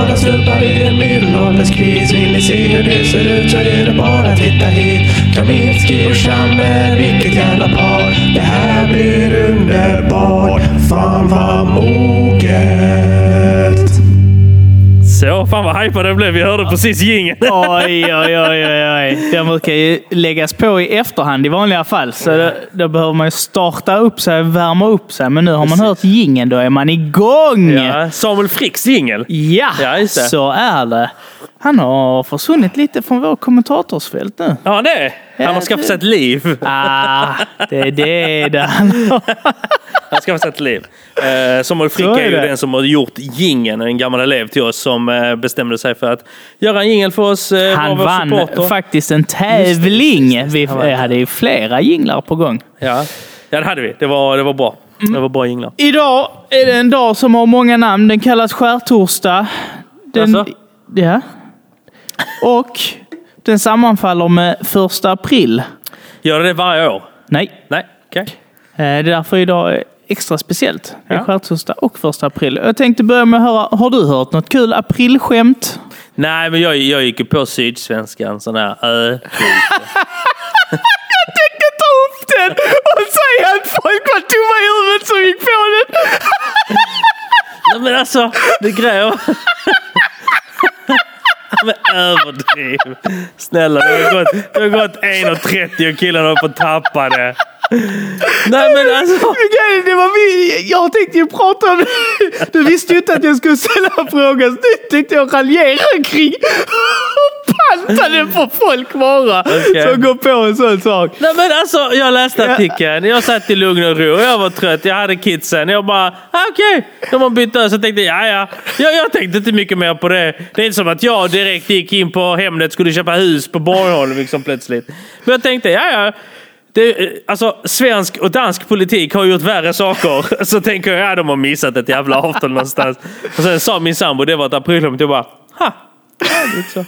glada stubbar i en medelålderskris. Vill ni se hur det ser ut så är det bara att titta hit. Kaminski och Chamber, vilket jävla par. Det här blir underbart. Fan vad moget. Så, fan vad hypad jag blev. Vi hörde precis jingeln. Oj, oj, oj, oj. Den brukar ju läggas på i efterhand i vanliga fall. Så då, då behöver man ju starta upp sig, värma upp sig. Men nu har man hört jingeln, då är man igång! Ja, Samuel Fricks jingel. Ja, Ja, så är det. Han har försvunnit lite från vår kommentatorsfält nu. Ja, det. Han har skaffat sig ett liv. Ah, det är det det handlar om. Han har skaffat sig ett liv. Eh, Samuel Frick Så är är ju det. den som har gjort jingeln, en gammal elev till oss som eh, bestämde sig för att göra en jingel för oss. Eh, Han vann supporter. faktiskt en tävling. just det, Vi han vann. hade ju flera jinglar på gång. Ja. ja, det hade vi. Det var, det var bra. Mm. Det var bra jinglar. Idag är det en dag som har många namn. Den kallas skärtorsdag. Den, Jaså? ja. Och den sammanfaller med första april. Gör det varje år? Nej, Nej, okej. eh, det är därför idag är extra speciellt. Det är Ja. skärtorsdag och första april. Jag tänkte börja med att höra, har du hört något kul aprilskämt? Nej, men jag, jag gick ju på Sydsvenskan, sån här ö. Jag tänkte ta upp den och säga att folk var dumma i huvudet som gick på den. Nej, men alltså, det grejer Men överdriv. Snälla, det har gått, det har gått 1.30 och killarna håller på att tappa det. Nej men alltså. Men det var vi, jag tänkte ju prata om det. Du visste ju inte att jag skulle ställa frågan, så nu tänkte jag raljera kring pantade på folk vara Okej. som går på en sån sak. Nej men alltså, jag läste artikeln. Jag satt i lugn och ro. Jag var trött. Jag hade kidsen. Jag bara, ah, okej. De har bytt över. Så jag tänkte, ja ja. Jag, tänkte inte mycket mer på det. Det är inte som att jag direkt gick in på Hemnet skulle köpa hus på Bornholm liksom plötsligt. Men jag tänkte, ja ja. Det, alltså, svensk och dansk politik har gjort värre saker. Så tänker jag, ja de har missat ett jävla avtal någonstans. Och sen sa min sambo, det var ett aprilskämt. Jag bara, ha. Ja,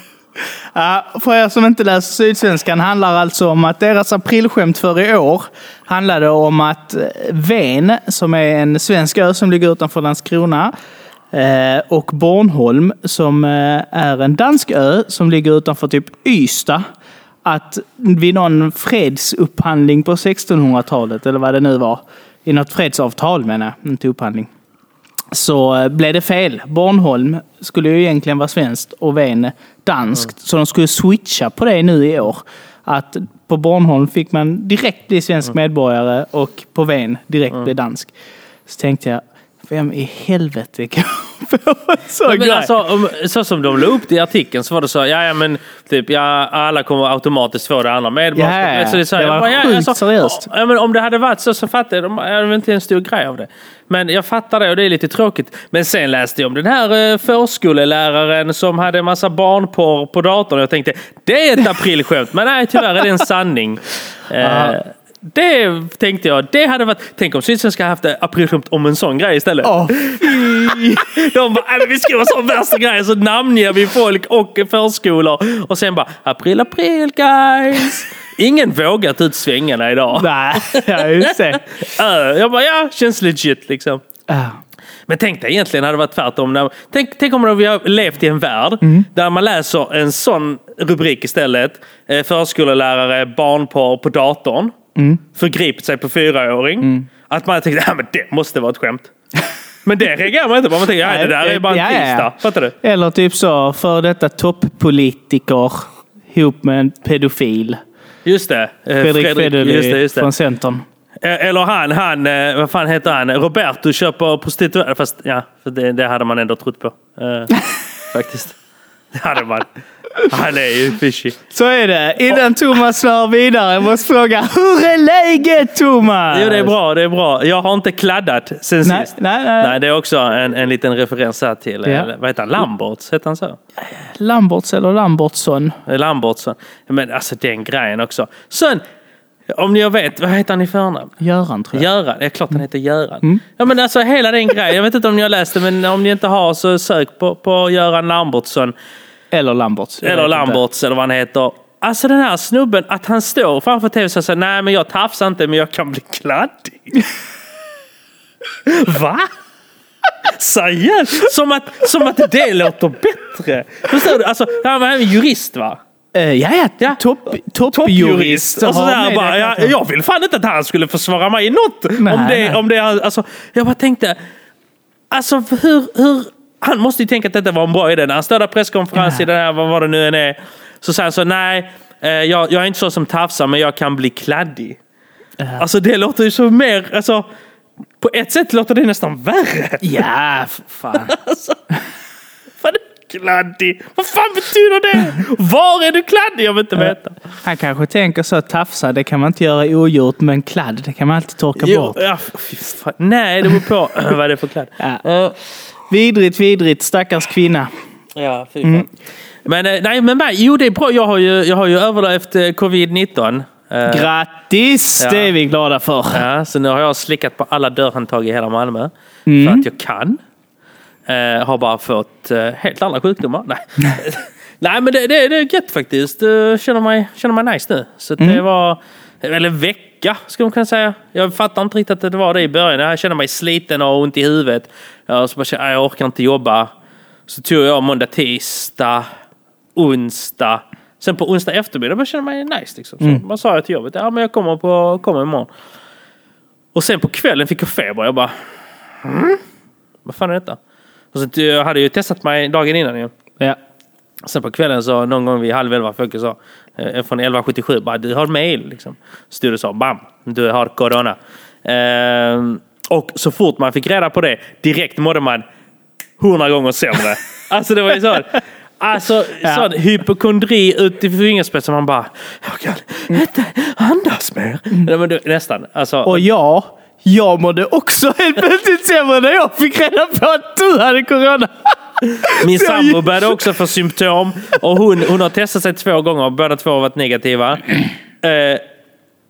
Uh, för er som inte läser Sydsvenskan handlar alltså om att deras aprilskämt för i år handlade om att eh, Ven, som är en svensk ö som ligger utanför Landskrona, eh, och Bornholm, som eh, är en dansk ö som ligger utanför typ Ystad, att vid någon fredsupphandling på 1600-talet, eller vad det nu var, i något fredsavtal menar jag, inte upphandling, så eh, blev det fel. Bornholm skulle ju egentligen vara svenskt och Ven danskt. Så de skulle switcha på det nu i år. Att på Bornholm fick man direkt bli svensk medborgare och på Ven direkt bli dansk. Så tänkte jag, vem i helvete kan sån Men grej? alltså, om, så som de la upp det i artikeln så var det så, ja, ja men typ, ja, alla kommer automatiskt få det andra medborgarskapet. Så är så här, det var bara, sjukt seriöst. Ja, men om det hade varit så så fattar jag, de hade väl inte en stor grej av det. Men jag fattar det och det är lite tråkigt. Men sen läste jag om den här eh, förskoleläraren som hade en massa barnporr på datorn och jag tänkte, det är ett aprilskämt. Men nej, tyvärr är det en sanning. Eh, det tänkte jag, det hade varit... Tänk om Sydsvenskan haft aprilskämt om en sån grej istället. Fy. De bara, "Nej, men vi ska vara så värsta grejer så namnger vi folk och förskolor. Och sen bara, april, april guys. Ingen vågar ta ut svängarna idag. Nej, ja, just det. Äh, Jag bara, ja, känns legit liksom. Ah. Men tänk dig egentligen hade det varit tvärtom. När, tänk, tänk om vi har levt i en värld där man läser en sån rubrik istället. Eh, förskolelärare, barnporr på datorn. Förgripit sig på fyraåring. Att man tänkte, men det måste vara ett skämt. Men det reagerar man inte på. Man tänker, ja det där är bara en tisdag. Fattar du? Eller typ så, för detta toppolitiker ihop med en pedofil. Just det. Eh, Fredrik Federley från Centern. Eh, Eller han, han, eh, vad fan heter han? Roberto köper prostituerade. Fast ja, för det, det hade man ändå trott på. Eh, faktiskt. Det hade man. Han är ju fishy. Så är det. Innan Thomas slår vidare, jag måste fråga, hur är läget Thomas? Jo, det är bra. Det är bra. Jag har inte kladdat sen Nej, sist. nej, nej. nej, det är också en, en liten referens här till, Ja. eller, vad heter han? Lamberts? Heter han så? Lamberts eller Lambertsson? Eh, Lambertsson. Men alltså den grejen också. Sen, om ni vet, vad heter han i förnamn? Göran tror jag. Göran, det är klart han heter Göran. Mm. Ja men alltså hela den grejen, jag vet inte om ni har läst det men om ni inte har så sök på, på Göran Lambertsson. Eller Lamberts. Eller Lamberts eller vad han heter. Alltså den här snubben, att han står framför tv och säger nej men jag tafsar inte men jag kan bli kladdig. Va? Seriöst? Som att, som att det låter bättre. Förstår du? Alltså, han var även jurist va? Uh, ja, ja. Ja. Topp, toppjurist. Och med bara, det jag, jag vill fan inte att han skulle försvara mig i något. Nej, om det, nej. om det, alltså, jag bara tänkte, alltså hur, hur, han måste ju tänka att detta var en bra idé. När han står där presskonferens i den här, vad var det nu än är, så säger han så, nej, eh, jag, jag är inte så som tafsar, men jag kan bli kladdig. Alltså det låter ju så mer, alltså, på ett sätt låter det nästan värre. Ja, fan. Alltså, är kladdig? Vad fan betyder det? Var är du kladdig? Jag vill inte veta. Han kanske tänker så, tafsa, det kan man inte göra ogjort, men kladd, det kan man alltid torka Jo, bort. ja, fan. Nej, det beror på vad det är för klädd. Ja. Eh, Vidrigt, vidrigt, stackars kvinna. Ja, fy fan. Men eh, nej, men mig, jo det är bra. Jag har ju, jag har ju överlevt eh, covid-19. Eh, Grattis! Ja. Det är vi glada för. ja, så nu har jag slickat på alla dörrhandtag i hela Malmö. Mm. För att jag kan. Eh, har bara fått eh, helt andra sjukdomar. Nej, nej men det, det, det är gött faktiskt. Uh, känner, mig, känner mig nice nu. Så Mm. det var, eller vecka skulle man kunna säga. Jag fattar inte riktigt att det var det i början. Jag kände mig sliten och ont i huvudet. Ja, så bara jag, jag orkar inte jobba. Så tog jag måndag, tisdag, onsdag. Sen på onsdag eftermiddag kände jag mig nice. Liksom. Så Mm. Man sa jag till jobbet, ja men jag kommer, på, kommer imorgon. Och sen på kvällen fick jag feber. Jag bara, mm? vad fan är detta? Och så, jag hade ju testat mig dagen innan ju. Ja. Sen på kvällen så någon gång vid halv elva jag så, eh, från 1177 bara du har mail liksom. Det så, bam, du har corona. Ehm, och så fort man fick reda på det, direkt mådde man hundra gånger sämre. alltså det var ju så. Alltså Ja. sån hypokondri ut i fingerspetsen. Man bara, jag kan inte andas mer. Men det, nästan. Alltså, Och jag, jag mådde också helt plötsligt sämre när jag fick reda på att du hade corona. Min sambo började också få symptom. Och hon, hon har testat sig två gånger och båda två har varit negativa. Eh,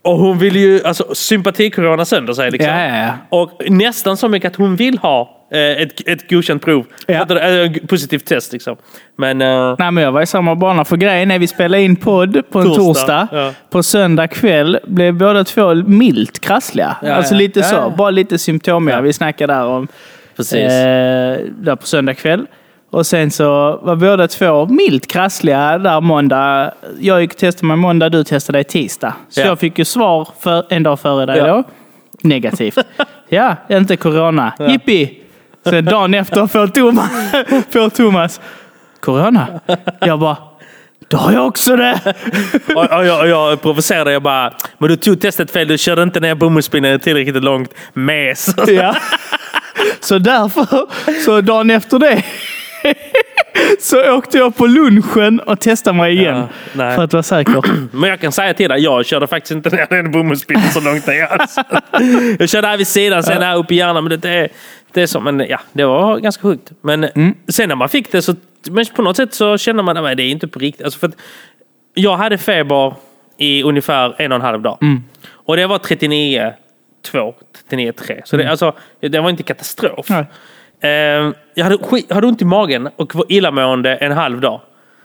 och hon vill ju, alltså sympatikorona sönder sig liksom. Ja, ja, ja. Och nästan så mycket att hon vill ha eh, ett, ett godkänt prov. Ja. Ett positivt test liksom. Men eh, Nej, men jag var i samma bana. För grejen är vi spelade in podd på en Torsdag, torsdag. På söndag kväll blev båda två milt krassliga. Alltså lite så. Bara lite symptomiga. Vi snackade där om precis. eh, där på söndag kväll. Och sen så var båda två milt krassliga där måndag. Jag gick och testade mig måndag, du testade dig tisdag. Så Ja. jag fick ju svar för en dag före dig Ja. då. Negativt. ja, inte corona. Jippi! Sen dagen efter får Thomas, får Thomas corona. Jag bara, då har jag också det. och, och, jag, och jag provocerade. Jag bara, men du tog testet fel. Du körde inte ner bomullspinnen tillräckligt långt. Mes. Ja. Så därför, så dagen efter det, så åkte jag på lunchen och testade mig igen. Ja, för att vara säker. Men jag kan säga till dig, jag körde faktiskt inte ner den bomullspinnen så långt ner. Alltså. Jag körde här vid sidan, sen här uppe i hjärnan. Men det, är, det är så, men ja, det var ganska sjukt. Men sen när man fick det så, men på något sätt så kände man att det är inte på riktigt. Alltså för jag hade feber i ungefär en och en halv dag. Och det var 39, 2, 39, 3. Så det, alltså, det var inte katastrof. Nej. Eh, jag hade, skit, hade ont i magen och var illamående en halv dag.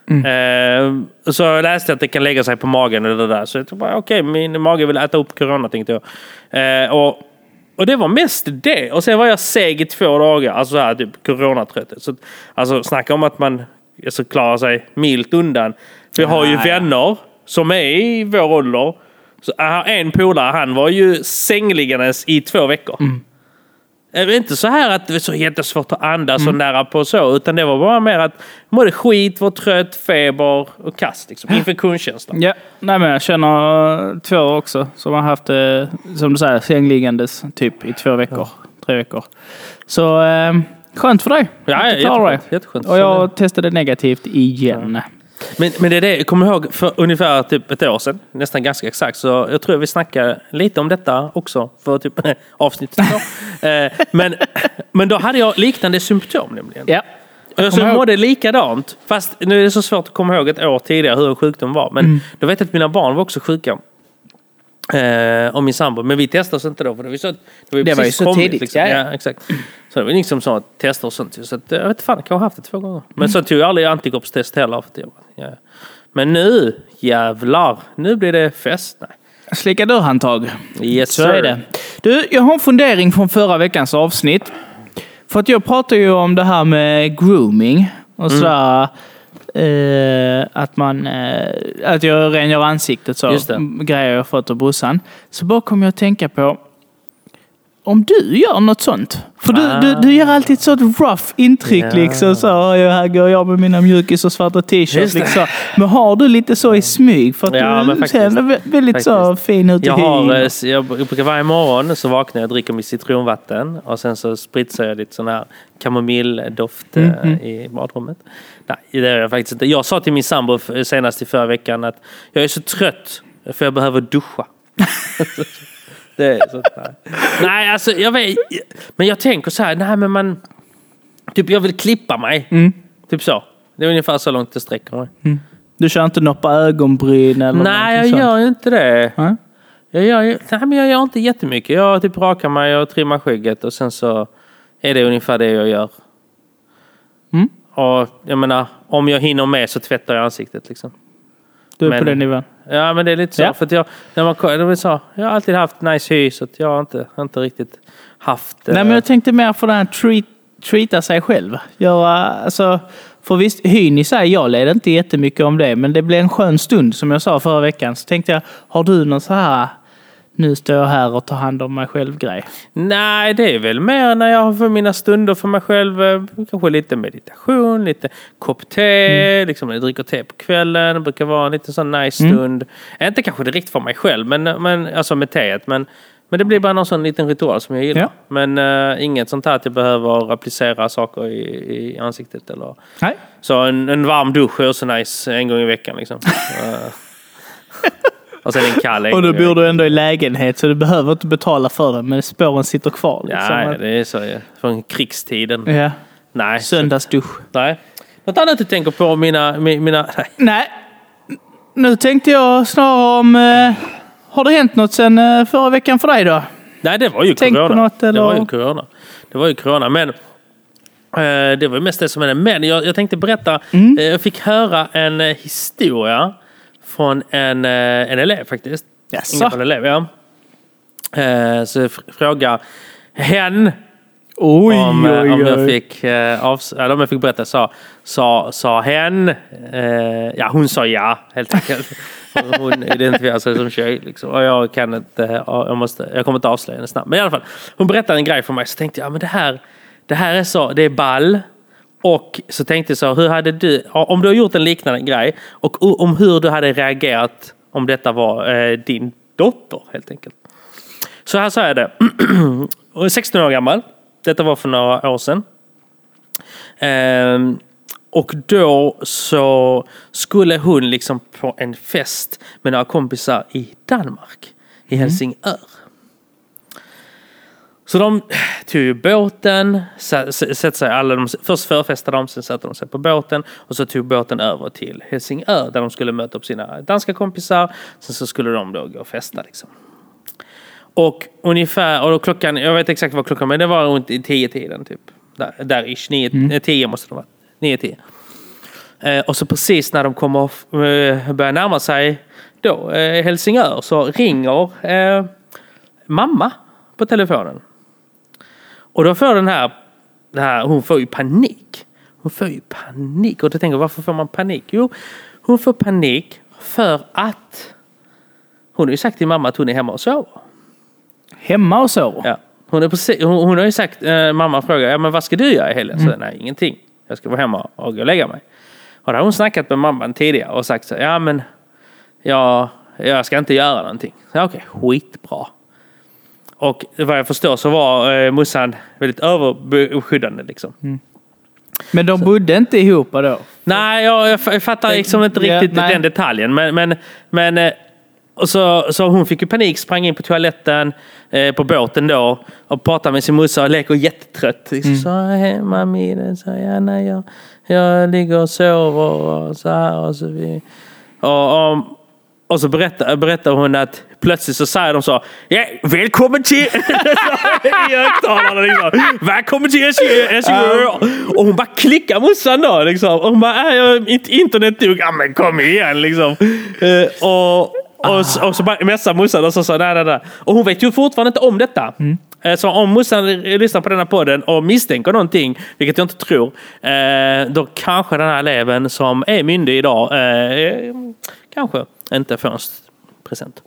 Eh, så läste jag att det kan lägga sig på magen och det där. Så jag tänkte okej, min mage vill äta upp corona tänkte jag. Eh, och, och det var mest det. Och sen var jag seg i två dagar. Alltså så här, typ coronatrötthet. Så, alltså snacka om att man alltså, klarar sig milt undan. För jag har ju vänner som är i vår ålder. Så har en polare, han var ju sängliggandes i två veckor. Är inte så här att det är så jättesvårt att andas Mm. och nära på så, utan det var bara mer att mådde skit, var trött, feber och kast. Liksom. Infektionskänsla. Ja, nej men jag känner två också som har haft det, som du säger, sängliggandes typ i två veckor, tre veckor. Så eh, skönt för dig. Ja, jätteskönt, jätteskönt. Och jag testade negativt igen. Men, men det är det, jag kommer ihåg för ungefär typ ett år sedan, nästan ganska exakt, så jag tror vi snackade lite om detta också för typ avsnitt två. eh, men, men då hade jag liknande symptom nämligen. Ja. Jag så ihåg- mådde likadant. Fast nu är det så svårt att komma ihåg ett år tidigare hur en sjukdom var. Men Mm. då vet jag att mina barn var också sjuka. Eh, och min sambo. Men vi testade oss inte då. För det var, så, det var, ju Det var ju så kommit, tidigt, Liksom. ja, Ja, exakt. Så det var liksom så att testa och sånt. Så att, jag vet inte fan, jag kan ha haft det två gånger. Men så tog jag aldrig antikroppstest heller. För jag, ja. Men nu, jävlar. Nu blir det fest. Nej. Slicka dörrhandtag. Yes, Så sir. är det. Du, jag har en fundering från förra veckans avsnitt. För att jag pratar ju om det här med grooming och Mm. Eh, att man, eh, att jag rengör ansiktet så. Grejer jag fått av brorsan. Så bara kom jag att tänka på om du gör något sånt. För du, du, du ger alltid ett sånt rough intryck Ja. liksom. Så, "Ja, här går jag med mina mjukis och svarta t-shirts. Liksom. Men har du lite så i smyg? För att Ja, du faktiskt. ser väldigt så fin ut i Jag, har, eh, jag brukar varje morgon så vaknar jag och dricker mitt citronvatten och sen så spritsar jag lite sån här kamomilldoft eh, Mhm. i badrummet. Nej, det gör jag faktiskt inte. Jag sa till min sambo senast i förra veckan att jag är så trött för jag behöver duscha. det är så, nej. nej, alltså jag vet. Men jag tänker så här, nej men man... Typ jag vill klippa mig. Mm. Typ så. Det är ungefär så långt det sträcker mig. Du kör inte noppa ögonbryn eller Nej, jag sånt? gör inte det. Nej? Jag gör, nej, men jag gör inte jättemycket. Jag typ rakar mig och trimmar skägget och sen så är det ungefär det jag gör. Mm. Och jag menar, om jag hinner med så tvättar jag ansiktet liksom. Du är Men- på den nivån? Ja, men det är lite så. Ja. För att jag, när man, det så, jag har alltid haft nice hy så jag har inte, inte riktigt haft... Nej, eh, men jag tänkte mer på det här treat, treata sig själv. Göra, alltså, för visst, hyn i sig, jag led inte jättemycket om det, men det blev en skön stund som jag sa förra veckan. Så tänkte jag, har du någon så här, nu står jag här och tar hand om mig själv-grej? Nej, det är väl mer när jag har för mina stunder för mig själv. eh, Kanske lite meditation, lite kopp te, Mm. liksom när jag dricker te på kvällen. Det brukar vara en liten sån nice Mm. stund. Inte kanske direkt för mig själv, men, men alltså med teet. Men, men det blir bara någon sån liten ritual som jag gillar. Ja. Men eh, inget sånt här att jag behöver applicera saker i, i ansiktet. Eller. Nej. Så en, en varm dusch är också nice en gång i veckan. Liksom. Eh, och sen en kall Och i bor du ändå i lägenhet så du behöver inte betala för det, men spåren sitter kvar. Liksom. Ja, det är så. ja. Från krigstiden. ja. Nej. Söndagsdusch. Nej. Något annat du tänker på? Mina... mi- mina nej. Nej, nu tänkte jag snarare om... Eh, har det hänt något sen eh, förra veckan för dig då? nej, det var ju Tänk på corona. något, Det var eller? ju corona. Det var ju corona. Men eh, det var ju mest det som hände. Men jag, jag tänkte berätta. Mm. Eh, jag fick höra en eh, historia från en, eh, en elev faktiskt. Jaså? En elev, ja. Eh, så jag fr- frågar hen Oj, om, eh, oj, om, jag oj. fick, eh, avs- eller om jag fick berätta. Sa, sa, sa hen, eh, ja hon sa ja helt enkelt. Hon identifierar sig som tjej. Liksom. Och jag, kan inte, ja, jag, måste, jag kommer inte avslöja hennes namn. Men i alla fall, hon berättade en grej för mig. Så tänkte jag, ja, men det här, det här är så, det är ball. Och så tänkte jag så, hur hade du, om du har gjort en liknande grej och om hur du hade reagerat om detta var eh, din dotter helt enkelt. Så här sa jag det. Hon är 16 år gammal. Detta var för några år sedan. Ehm, och då så skulle hon liksom på en fest med några kompisar i Danmark. I Helsingör. Så de tog ju båten, sätter sig alla, de, först förfestade de, sen satte de sig på båten och så tog båten över till Helsingör där de skulle möta upp sina danska kompisar. Sen så skulle de då gå och festa liksom. Och ungefär, och då klockan, jag vet exakt vad klockan men det var runt i tio tiden typ. Där, där ish, nio, eh, tio måste det vara. Nio, tio. Eh, och så precis när de kommer att eh, börja närma sig då, eh, Helsingör så ringer eh, mamma på telefonen. Och då får den här, den här, hon får ju panik. Hon får ju panik. Och då tänker jag, varför får man panik? Jo, hon får panik för att hon har ju sagt till mamma att hon är hemma och sover. Hemma och så? Ja. Hon, är precis, hon, hon har ju sagt, eh, mamma frågar, ja men vad ska du göra i helgen? Så, nej, ingenting. Jag ska vara hemma och gå och lägga mig. Och då har hon snackat med mamman tidigare och sagt så, ja men jag, jag ska inte göra någonting. Ja, Okej, skitbra. Och vad jag förstår så var eh, morsan väldigt överbeskyddande liksom. Men de bodde inte ihop då? Nej, jag, jag, fattar liksom inte Ja, riktigt nej. den detaljen. Men, men, men eh, och så, så hon fick ju panik, sprang in på toaletten eh, på båten då och pratade med sin morsa och leker jättetrött. Liksom, Mm. Så hej mami, så, ja, nej, jag, jag ligger och sover och så här. Och så, vi, och, och, och så berättar, berättar hon att plötsligt så säger de så ja, Välkommen till... I högtalarna liksom. Välkommen till Helsingör! Och hon bara klickar morsan då liksom. Och hon bara, äh, jag, inte internet dog. Ja men kom igen liksom. Eh, och, och, så- och så messar morsan och så sa nej, nej, nej. Och hon vet ju fortfarande inte om detta. Eh, Så om morsan lyssnar på den här podden och misstänker någonting, vilket jag inte tror, eh, då kanske den här eleven som är myndig idag kanske inte får en present.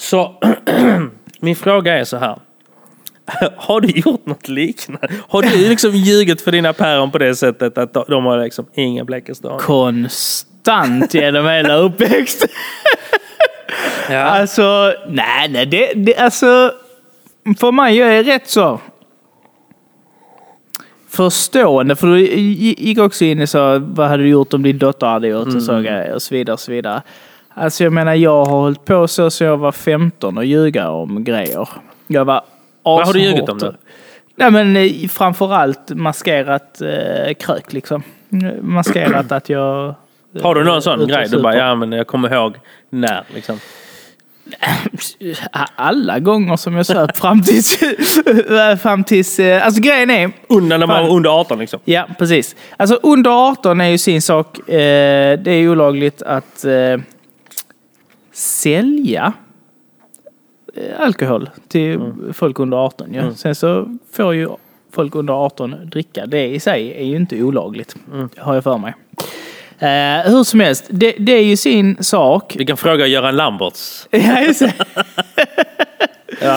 Så min fråga är så här. Har du gjort något liknande? Har du liksom ljugit för dina päron på det sättet att de- har liksom ingen blekeste aning? Konstant genom hela uppväxten. Ja. Alltså, nej, nej, det, det, alltså. För mig, jag är rätt så förstående. För du gick också in och sa, vad hade du gjort om din dotter hade gjort och så grejer och så vidare. Och så vidare. Alltså jag menar, jag har hållit på så sedan jag var 15 och ljuga om grejer. Jag var Vad har du ljugit om då? Nej men eh, framförallt maskerat eh, krök liksom. Maskerat att jag... Har du någon sån grej? Du bara, ja men jag kommer ihåg när liksom. Alla gånger som jag söp fram tills... fram tills eh, alltså grejen är... Under, när man var under 18 liksom. Ja, precis. Alltså under 18 är ju sin sak. Eh, det är olagligt att eh, sälja eh, alkohol till folk under 18. Ja. Sen så får ju folk under 18 dricka. Det i sig är ju inte olagligt, har jag för mig. Eh, hur som helst, det, det är ju sin sak. Vi kan fråga Göran Lamberts. Ja, just det. Ja.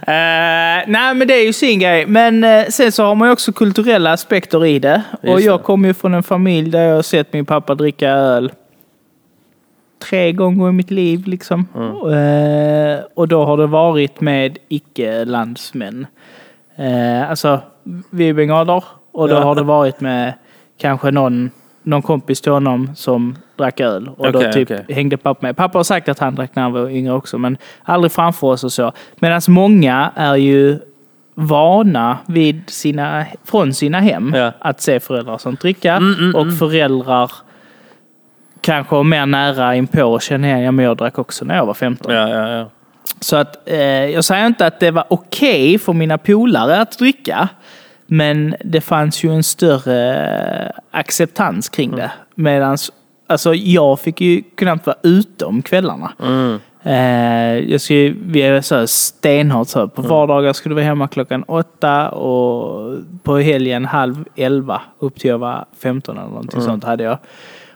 Eh, nej, men det är ju sin grej. Men eh, sen så har man ju också kulturella aspekter i det. och Just jag det. kommer ju från en familj där jag har sett min pappa dricka öl tre gånger i mitt liv. Liksom. Eh, och då har det varit med icke-landsmän. Eh, alltså, vi är bengaler. Och då Ja. har det varit med kanske någon, någon kompis till honom som drack öl. Och då Okej, typ okej. hängde pappa med. Pappa har sagt att han drack när han var yngre också, men aldrig framför oss och så. Medan många är ju vana vid sina, från sina hem Ja. att se föräldrar som dricka Mm, mm, och mm. föräldrar kanske mer nära inpå och känner igen, ja men jag drack också när jag var 15. Ja, ja, ja. Så att eh, jag säger inte att det var okej för mina polare att dricka. Men det fanns ju en större acceptans kring det. Medan alltså, jag fick ju knappt vara ute om kvällarna. Mm. Eh, jag skulle, vi är så här stenhårt så. här, På vardagar skulle vi vara hemma klockan åtta och på helgen halv elva upp till jag var 15 eller någonting sånt hade jag.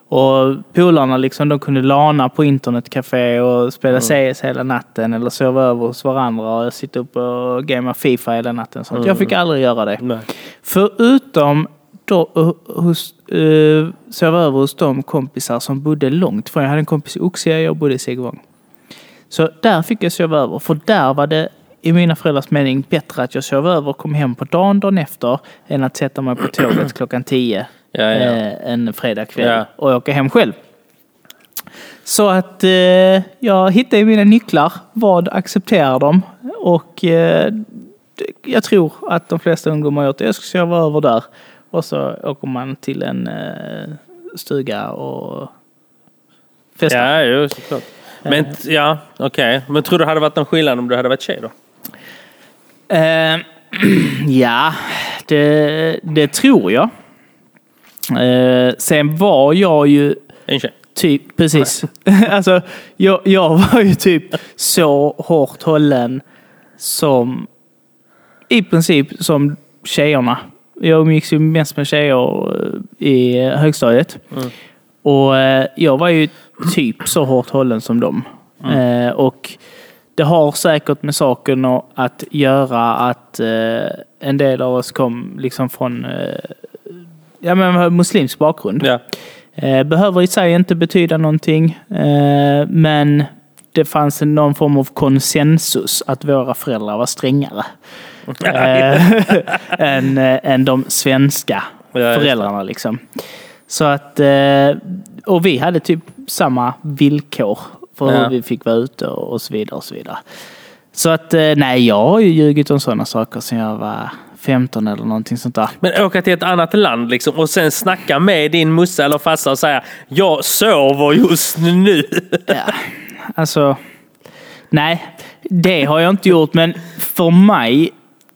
Och polarna liksom, de kunde lana på internetcafé och spela CS hela natten eller sova över hos varandra och sitta upp och gamea Fifa hela natten. Sånt. Jag fick aldrig göra det. Nej. Förutom då, uh, hos, uh, sova över hos de kompisar som bodde långt från. Jag hade en kompis i Oxie, jag bodde i Segevång. Så där fick jag sova över. För där var det i mina föräldrars mening bättre att jag sov över och kom hem på dagen, dagen efter än att sätta mig på tåget klockan tio Ja, ja. eh, en fredagkväll Ja. och åka hem själv. Så att eh, jag hittade mina nycklar. Vad accepterar de? Och eh, jag tror att de flesta ungdomar har gjort det. Jag ska sova över där. Och så åker man till en eh, stuga och festar. Ja, jo, såklart. Men ja, okej. Men tror du det hade varit någon skillnad om du hade varit tjej då? Eh, ja, det, det tror jag. Eh, sen var jag ju En tjej? Typ, precis. alltså, jag, jag var ju typ så hårt hållen som i princip som tjejerna. Jag umgicks ju mest med tjejer eh, i högstadiet. Och eh, jag var ju typ så hårt hållen som dem. Eh, och det har säkert med saken att- att göra att eh, en del av oss kom liksom från eh, ja, men, muslimsk bakgrund. Ja. Eh, Behöver i sig inte betyda någonting, eh, men det fanns en- någon form av konsensus att våra föräldrar var strängare eh, än, än de svenska Ja, föräldrarna. Liksom. Så att, och vi hade typ samma villkor för Ja. hur vi fick vara ute och så vidare. Och så vidare. Så att, nej, jag har ju ljugit om sådana saker sedan jag var 15 eller någonting sånt där. Men åka till ett annat land liksom, och sen snacka med din mussa eller farsa och säga jag sover just nu. Ja, alltså, nej, det har jag inte gjort. Men för mig,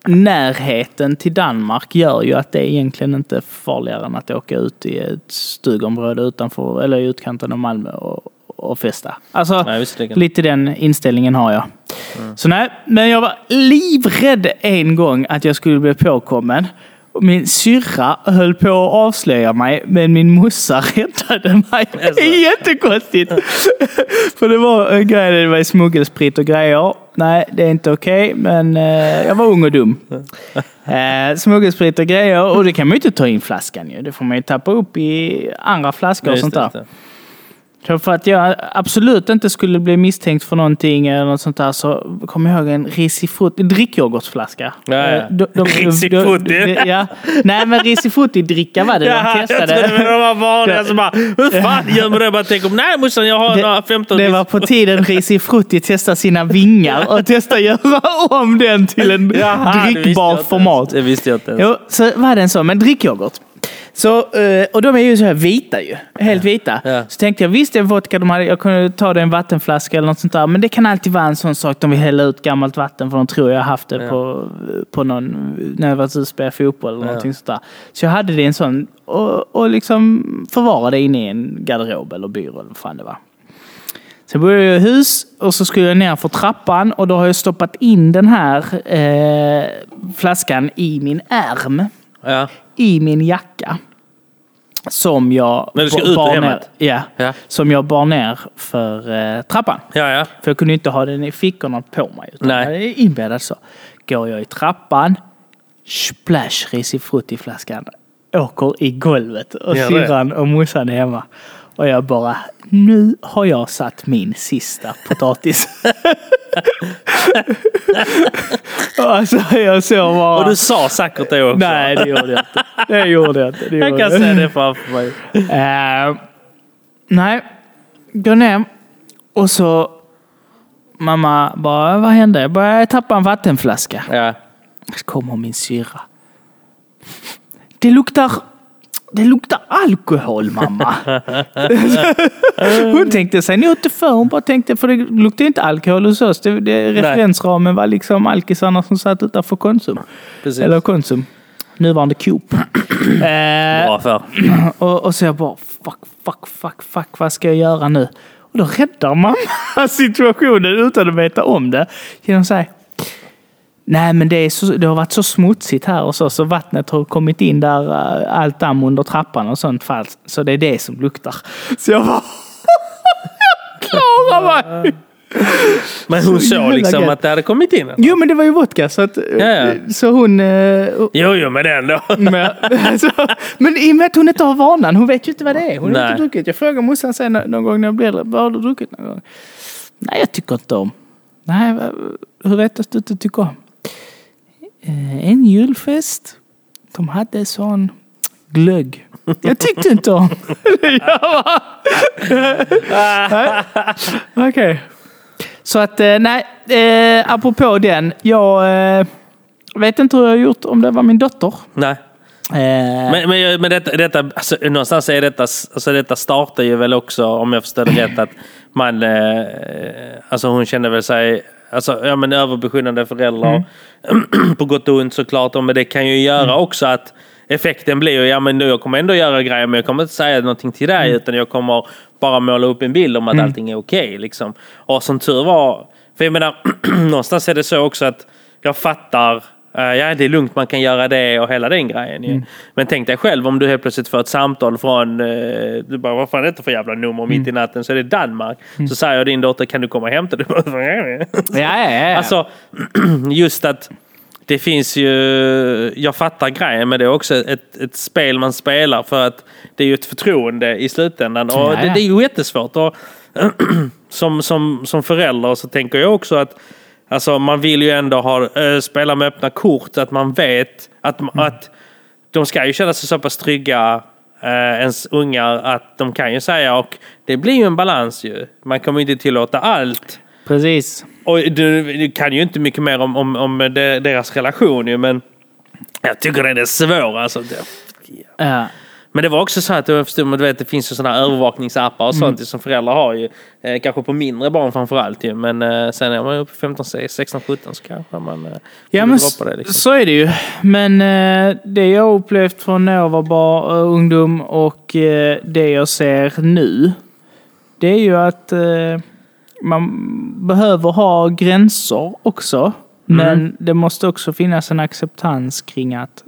närheten till Danmark gör ju att det egentligen inte är farligare än att åka ut i ett stugområde utanför, eller i utkanten av Malmö och, och festa. Alltså, Nej, lite den inställningen har jag. Så nej, men jag var livrädd en gång att jag skulle bli påkommen. Min syrra höll på att avslöja mig, men min morsa räddade mig. Det är jättekonstigt. För det var en grej, det var smuggelsprit och grejer. Nej, det är inte okej, men eh, jag var ung och dum. Eh, smuggelsprit och grejer, och det kan man ju inte ta in flaskan ju. Det får man ju tappa upp i andra flaskor och sånt där. Det. För att jag absolut inte skulle bli misstänkt för någonting eller något sånt där så kom jag ihåg en risifrutti, drickyoghurtsflaska. Ja, ja. Eh, Risifrutti. Ja. Nej men risifrutti-dricka var det Ja, de jag trodde testade. det var vanliga som bara, hur fan gör man det? Jag bara tänker, nej morsan jag har några 15 det var på tiden Risifrutti testade sina vingar och testade göra om den till en Jaha, det drickbar format. Det visste jag inte ens. Jo, så var det en sån, men drickyoghurt. Så, eh, och de är ju så här vita ju. Helt vita. Ja. Så tänkte jag, visst det är vodka, de hade, jag kunde ta det i en vattenflaska eller något sånt där. Men det kan alltid vara en sån sak, de vill hälla ut gammalt vatten för de tror jag har haft det på, på någon, när jag varit ute och fotboll eller någonting sånt där. Så jag hade det i en sån och, och liksom förvarade det inne i en garderob eller byrå eller vad fan det var. Sen började jag i hus och så skulle jag ner för trappan och då har jag stoppat in den här eh, flaskan i min ärm Ja. i min jacka. Som jag, När du ska bar- ut ur bar ner, hemmet? ja, Ja. som jag bar ner för eh, trappan. Ja, ja. För jag kunde inte ha den i fickorna på mig. Utan Nej. jag är inbäddad så. Går jag i trappan, splash risifrutti-flaskan åker i golvet och det. syrran och morsan är hemma. Och jag bara, nu har jag satt min sista potatis. alltså jag såg bara... Och du sa säkert det också. Nej, det gjorde jag inte. Det gjorde jag inte. Det jag kan se det framför mig. Eh, nej, går ner och så mamma bara, vad hände? Jag bara, jag tappade en vattenflaska. Ja. Så kommer min syrra. Det luktar, det luktar alkohol mamma. hon tänkte sig nog inte för. Hon bara tänkte, för det luktar inte alkohol hos oss. Det, det, referensramen var liksom alkisarna som satt utanför Konsum. Precis. Eller Konsum. Nuvarande Coop. eh, Bra för. och, och så jag bara, fuck, fuck, fuck, fuck, vad ska jag göra nu? Och då räddar mamma situationen utan att veta om det. Genom att säga, nej men det, är så, det har varit så smutsigt här och så, så vattnet har kommit in där, äh, allt damm under trappan och sånt fall. Så det är det som luktar. Så jag bara, jag klarar mig! Men hon Så såg liksom att det hade kommit in. Jo men det var ju vodka så att, ja. så hon... eh, Jo, jo, men ändå. men, alltså, men i och med att hon inte har vanan, hon vet ju inte vad det är. Hon har inte druckit. Jag frågade morsan sen nå- någon gång när jag blev äldre, vad har du druckit någon gång? Nej, jag tycker inte om. Nej, hur vet du att du inte tycker om? Eh, En julfest. De hade sån glögg. Jag tyckte inte om. Okej. Så att, eh, nej, eh, apropå den. Jag eh, vet inte hur jag har gjort om det var min dotter. Nej. Eh, Men, men, men detta, detta alltså, någonstans är detta, alltså detta startar ju väl också, om jag förstår det rätt, att man, eh, alltså hon kände väl sig, alltså ja men överbeskyddande föräldrar, på gott och ont såklart, men det kan ju göra också att effekten blir ju, ja men nu jag kommer ändå göra grejer men jag kommer inte säga någonting till dig utan jag kommer bara måla upp en bild om att allting är okej liksom. Och som tur var, för jag menar, någonstans är det så också att jag fattar ja, det är lugnt, man kan göra det och hela den grejen. ju. Men tänk dig själv om du helt plötsligt får ett samtal från, eh, du bara, vad fan är detta för jävla nummer mitt i natten? Så är det Danmark. Så säger din dotter, kan du komma och hämta? Du bara, ja, ja, ja. Alltså, just att det finns ju... Jag fattar grejen, men det är också ett, ett spel man spelar för att det är ju ett förtroende i slutändan. Och det, det är ju jättesvårt. Och som, som, som förälder så tänker jag också att alltså, man vill ju ändå ha, äh, spela med öppna kort, att man vet att, att de ska ju känna sig så pass trygga eh, ens ungar att de kan ju säga och det blir ju en balans ju. Man kommer ju inte tillåta allt. Precis. Och du, du kan ju inte mycket mer om, om, om de, deras relation ju, men jag tycker den är svår alltså. Det- Ja. Men det var också så att jag förstod, du vet, det finns ju sådana övervakningsappar och sånt som föräldrar har ju. Eh, kanske på mindre barn framförallt ju. Men eh, sen är man ju uppe 15, 16, 17 så kanske man eh, Ja, men det. Liksom. så är det ju. Men eh, det jag upplevt från när jag var bar, eh, ungdom och eh, det jag ser nu det är ju att eh, man behöver ha gränser också. Men det måste också finnas en acceptans kring att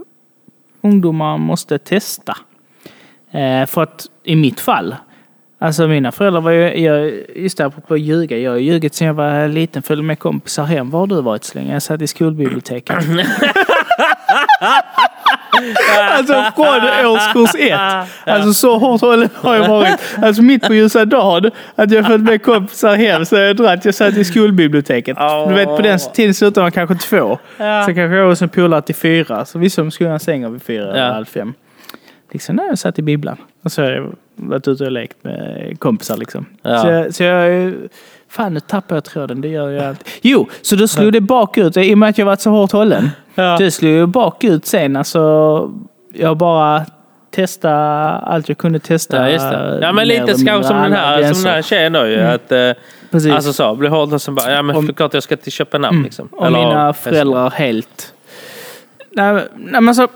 ungdomar måste testa. Eh, för att i mitt fall, alltså mina föräldrar var ju, jag, just det apropå ljuga, jag har ljugit sedan jag var liten, följde med kompisar hem. Var har du varit så länge? Jag satt i skolbiblioteket. alltså från årskurs ett. Alltså så hårt har jag varit. Alltså mitt på ljusa dagen, att jag följt med kompisar hem så jag dragit. Jag satt i skolbiblioteket. Du vet på den tiden slutade man kanske två. Ja. Så kanske jag hos en polare till fyra. Så vissa som skulle stänga vid fyra eller Ja. halv fem. Liksom när jag satt i bibblan. Och så har jag varit ute och lekt med kompisar liksom. Ja. Så, jag, så jag Fan nu tappar jag tråden, det gör jag alltid. Jo, så då slog det bakut i och med att jag varit så hårt hållen. Ja. Det slog ju bakut sen. Alltså, jag bara testa allt jag kunde testa. Ja, just det. Ja, men lite skam som den här, som den här tjejen då ju. Att, eh, Precis. alltså så, blir hård och sen bara, ja men Om- såklart jag ska till Köpenhamn liksom. Och Eller- mina föräldrar helt... Nej, nej, men alltså,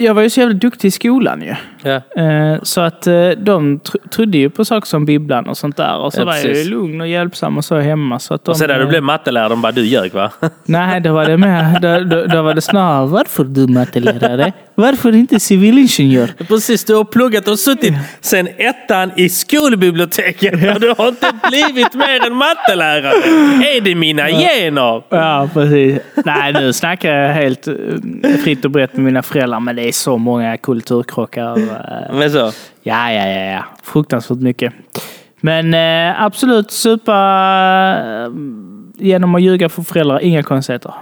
jag var ju så jävla duktig i skolan ju. Ja. Eh, Så att eh, de tr- trodde ju på saker som bibblan och sånt där. Och så Ja, var jag ju lugn och hjälpsam och så hemma. Så att de, Och sen när du eh, blev mattelärare, de bara, du ljög va? Nej, då var det med. Då, då, då var det snarare, varför du mattelärare? Varför inte civilingenjör? Precis, du har pluggat och suttit sen ettan i skolbiblioteket och du har inte blivit mer än mattelärare. Är det mina gener? Ja, precis. Nej, nu snackar jag helt eh, fritt och brett med mina föräldrar, men det är så många kulturkrockar. eh, Men så. Ja, ja, ja, ja. Fruktansvärt mycket. Men eh, absolut, supa eh, genom att ljuga för föräldrar, inga konstigheter.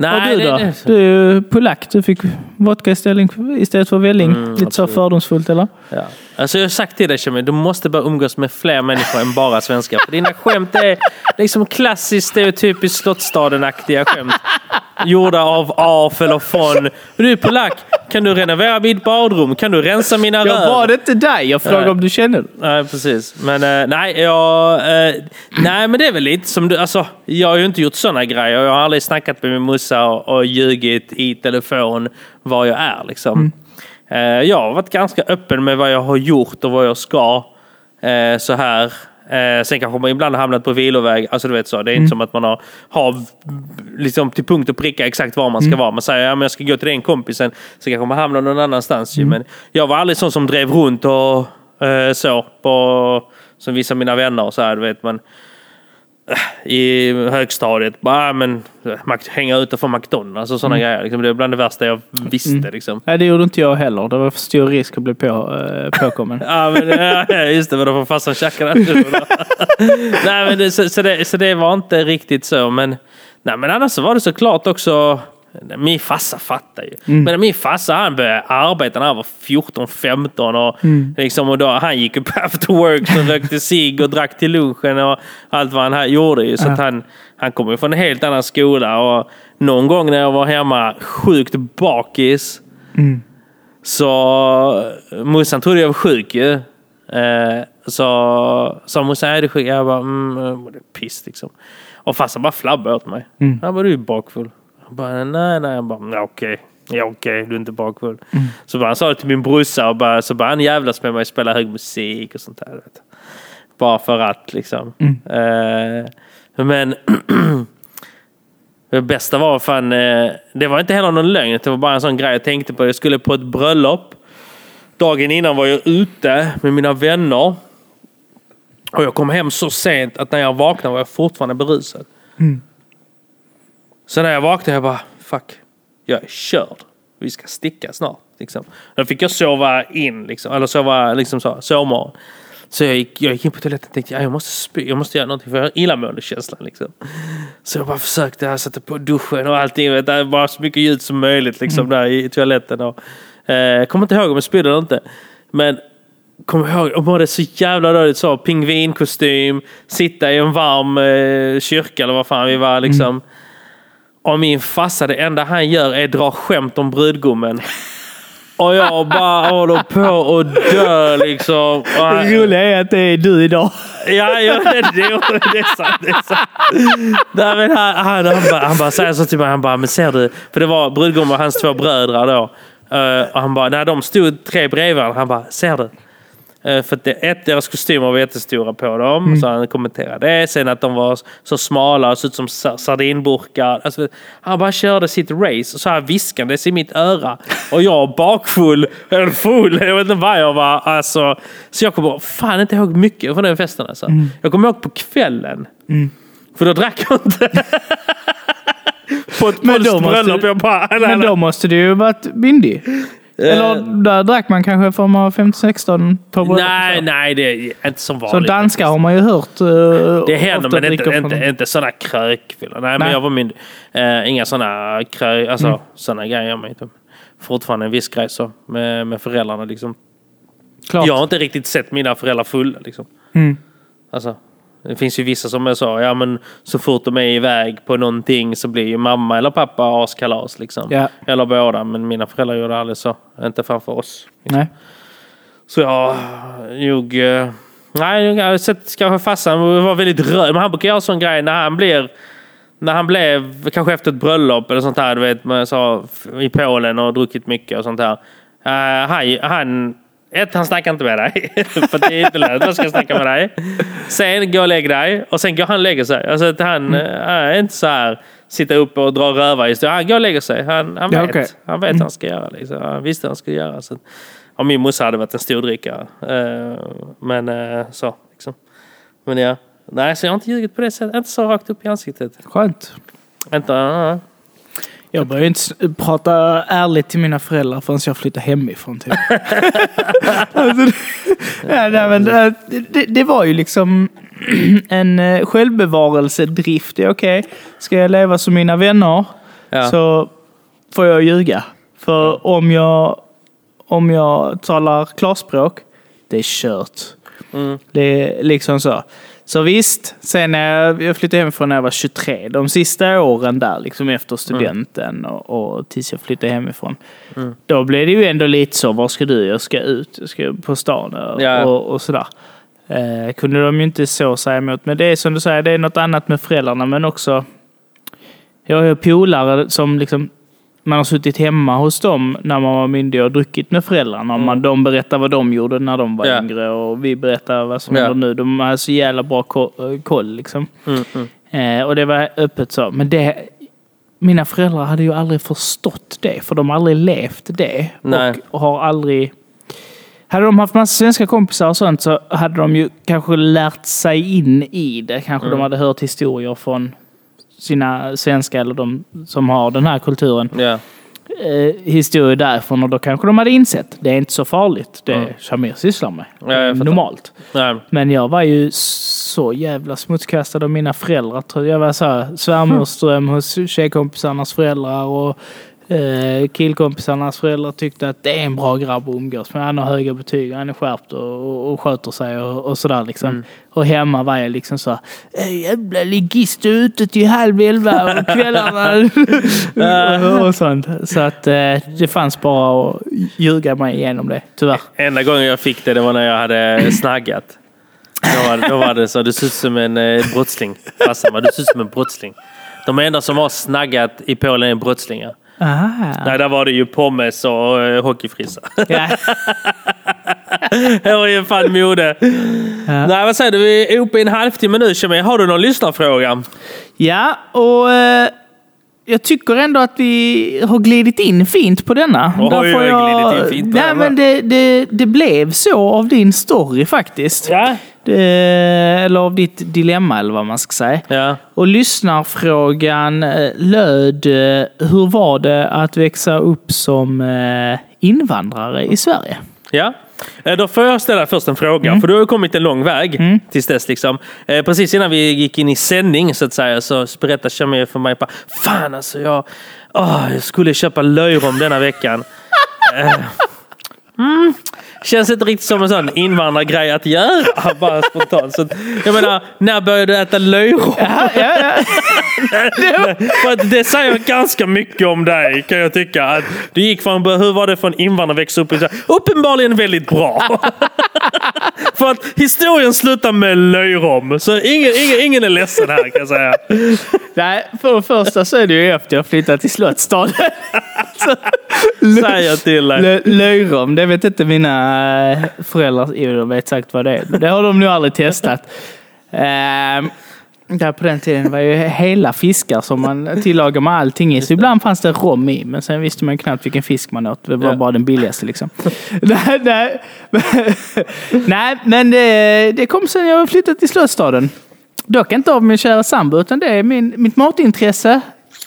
Nej, och du då? det, det, Du är ju polack, du fick vodka istället, istället för välling. Lite så fördomsfullt eller? Ja. Alltså jag har sagt till dig Shami, du måste börja umgås med fler människor än bara svenskar. För dina skämt är liksom klassiskt stereotypiskt Slottsstaden-aktiga skämt. Gjorda av af eller från. Du är polack, kan du renovera mitt badrum? Kan du rensa mina Jag rör? bad inte dig, jag frågade Nej. om du känner. Nej, precis. Men eh, nej, jag, eh, nej, men det är väl lite som du... Alltså, jag har ju inte gjort sådana grejer. Jag har aldrig snackat med min morsa och, och ljugit i telefon var jag är. Liksom. Eh, jag har varit ganska öppen med vad jag har gjort och vad jag ska. Eh, så här. Eh, sen kanske man ibland har hamnat på viloväg. Alltså du vet så. Det är inte som att man har, har liksom till punkt och pricka exakt var man ska vara. Man säger ja, men jag ska gå till den kompisen. Så kanske man hamnar någon annanstans. ju. Men jag var aldrig sån som drev runt och så. På, som vissa av mina vänner och så här. Du vet, man, i högstadiet. Bara, ah, men, hänga utanför McDonalds och sådana grejer. Liksom, det är bland det värsta jag visste. Liksom. Nej, det gjorde inte jag heller. Det var för stor risk att bli på, eh, påkommen. Ja, men, ja, just det, men då får farsan tjacka nej, men det, så, så, det, så det var inte riktigt så. Men, nej, men annars så var det såklart också... Min farsa fattar ju. Men min farsa han började arbeta när han var 14-15 och, liksom, och då, han gick upp after work och rökte cigg och drack till lunchen och allt vad han här gjorde. Ju. Så att han, han kom ju från en helt annan skola och någon gång när jag var hemma sjukt bakis så morsan trodde jag var sjuk ju. Eh, så sa morsan, är du sjuk? Jag bara, mm, piss liksom. Och farsan bara flabbade åt mig. Han bara, du är bakfull. Jag bara, nej, nej. Jag bara, "Ja, okej. Ja, okej, du är inte bakfull. Så bara, han sa det till min brorsa och bara, så bara han jävlas med mig och spelar hög musik och sånt där. Bara för att liksom. Eh, men det bästa var fan, eh, det var inte heller någon lögn. Det var bara en sån grej jag tänkte på. Jag skulle på ett bröllop. Dagen innan var jag ute med mina vänner. Och jag kom hem så sent att när jag vaknade var jag fortfarande berusad. Så när jag vaknade jag bara, fuck, jag är körd. Vi ska sticka snart. Liksom. Då fick jag sova in, liksom, eller sova liksom så, sovmorgon. Så jag gick, jag gick in på toaletten och tänkte, ja, jag måste spy, jag måste göra någonting för jag har illamåendekänslan. Liksom. Så jag bara försökte, jag satte på duschen och allting, vet, du, bara så mycket ljud som möjligt liksom, där i toaletten. Och, eh, kommer inte ihåg om jag spydde eller inte. Men kommer ihåg, jag mådde så jävla dåligt så. Pingvinkostym, sitta i en varm eh, kyrka eller vad fan vi var liksom. Och min farsa, det enda han gör är dra skämt om brudgummen. Och jag bara håller på och dör liksom. Det roliga är att det är du idag. Ja, ja det, det, det är sant. Det är sant. Nej, men han, han, han, bara, han bara säger så till mig, han bara, men ser du? För det var brudgummen och hans två bröder då. Eh, och han bara, när de stod tre bredvid varandra, han bara, ser du? Eh, För att det, ett, deras kostymer var jättestora på dem, Mm. så han kommenterade det. Sen att de var så smala och såg ut som sa- sardinburkar. Alltså, han bara körde sitt race och så här viskandes i mitt öra. Och jag bakfull, eller full, jag vet inte vad jag var. Alltså, så jag kommer fan inte ihåg mycket från den festen. Alltså. Mm. Jag kommer ihåg på kvällen. För då drack jag inte. på ett Men polskt måste- bröllop. Jag bara, nej, Men nej. då måste du ju varit myndig. Eller där drack man kanske för man var 15-16 på bröllop. Nej, Så. nej, det är inte som Så vanligt. danskar har man ju hört. eh, Det händer, men inte, inte, inte sådana krökfyllor. Nej, men Nej. jag var myndig. Eh, inga sådana krö... Alltså, Mm. sådana grejer man inte. Fortfarande en viss grej så. Med, med föräldrarna liksom. Klart. Jag har inte riktigt sett mina föräldrar fulla liksom. Mm. Alltså, det finns ju vissa som jag sa, ja men så fort de är iväg på någonting så blir ju mamma eller pappa askalas liksom. Ja. Eller båda, men mina föräldrar gjorde aldrig så. Inte framför oss. Nej. Så jag nog... eh, Nej, jag har sett kanske farsan var väldigt röd. Men han brukar göra sån grej när han blir... När han blev, kanske efter ett bröllop eller sånt här, du vet, man sa, i Polen och druckit mycket och sånt här. Han, han, ett, han snackar inte med dig. för det är inte lönt att ska snacka med dig. Sen, gå och lägg dig. Och sen går han och lägger sig. Alltså att han eh, är inte så här, sitta uppe och dra rövarhistorier. Han går och lägger sig. Han, han Ja, vet, okej. han vet vad han ska göra. Liksom. Han visste vad han skulle göra. Så, om min morsa hade varit en stordrickare. Eh, men eh, så. Liksom. Men ja. Nej, så jag har inte ljugit på det sättet. Inte så rakt upp i ansiktet. Skönt. Inte, uh, Jag började inte prata ärligt till mina föräldrar förrän jag flyttade hemifrån. Typ. alltså, det, ja, nej, men det, det, det var ju liksom en eh, självbevarelsedrift. Okej, ska jag leva som mina vänner ja. så får jag ljuga. För om jag, om jag talar klarspråk, det är kört. Mm. Det är liksom så. Så visst, sen när jag, jag flyttade hemifrån när jag var 23, de sista åren där, liksom efter studenten och, och tills jag flyttade hemifrån. Mm. Då blev det ju ändå lite så, var ska du? Jag ska ut, jag ska på stan och, Ja. och, och sådär. Eh, kunde de ju inte så säga emot. Men det är som du säger, det är något annat med föräldrarna, men också jag har ju polare som liksom man har suttit hemma hos dem när man var myndig och druckit med föräldrarna. Och man, de berättar vad de gjorde när de var Ja. yngre och vi berättar vad som Ja. händer nu. De har så jävla bra ko- koll liksom. Mm, mm. Eh, och det var öppet så. Men det, mina föräldrar hade ju aldrig förstått det. För de har aldrig levt det. Nej. Och har aldrig... Hade de haft massa svenska kompisar och sånt så hade de ju kanske lärt sig in i det. Kanske Mm. de hade hört historier från sina svenska eller de som har den här kulturen. Ja. Eh, historier därifrån och då kanske de hade insett det är inte så farligt. Det Mm. Shamir sysslar med. Ja, jag. Normalt. Nej. Men jag var ju så jävla smutskastad av mina föräldrar. Jag var så här, svärmorsdröm hos tjejkompisarnas föräldrar och eh, killkompisarnas föräldrar tyckte att det är en bra grabb att umgås med. Han har höga betyg, han är skärpt och, och, och sköter sig och, och sådär liksom. Och hemma var jag liksom så "Eh, jävla ligist ute till halv elva på kvällarna. och, sånt. Så att eh, det fanns bara att ljuga mig igenom det, tyvärr. Enda gången jag fick det, det var när jag hade snaggat. Då var, då var det så, du ser ut som en eh, brottsling. Bara, du ser ut som en brottsling. De enda som har snaggat i Polen är brottslingar. Ah. Nej, där var det ju pommes och eh, hockeyfrissa. Ja. det var ju fan mode. Nej, vad säger du? Vi är uppe i en halvtimme nu, Shemir. Har du någon lyssnarfråga? Ja, och eh, jag tycker ändå att vi har glidit in fint på denna. Oj, får oj, jag- glidit in fint på Nej, den, men det, det, det blev så av din story faktiskt. Ja. Det, eller av ditt dilemma eller vad man ska säga. Ja. Och lyssnarfrågan eh, löd, eh, hur var det att växa upp som eh, invandrare i Sverige? Ja. Eh, Då får jag ställa först en fråga, Mm. för du har ju kommit en lång väg tills dess. Liksom. Eh, Precis innan vi gick in i sändning så att säga så berättade Shamir för mig, bara, fan alltså jag, åh, jag skulle köpa löjrom denna veckan. Eh, mm, känns inte riktigt som en sån invandrargrej att göra, bara spontant. Så, jag menar, när började du äta löjrom? Ja, ja, ja. För att det säger ganska mycket om dig kan jag tycka. Att du gick från, hur var det från invandrare växa upp i Sverige? Uppenbarligen väldigt bra. För att historien slutar med löjrom. Så ingen, ingen, ingen är ledsen här kan jag säga. Nej, för det första så är det ju efter jag flyttat till Slottsstaden. Säger jag till dig. Lö- Löjrom, det vet inte mina eh, föräldrar. Jo, de vet säkert vad det är. Det har de nog aldrig testat. Ehm, där på den tiden var ju hela fiskar som man tillagade med allting i. Så ibland fanns det rom i, men sen visste man knappt vilken fisk man åt. Det var Ja. bara den billigaste liksom. nej, nej, men- nej, men det, det kom sen jag flyttade till Slottsstaden. Dock inte av min kära sambo, utan det är min, mitt matintresse.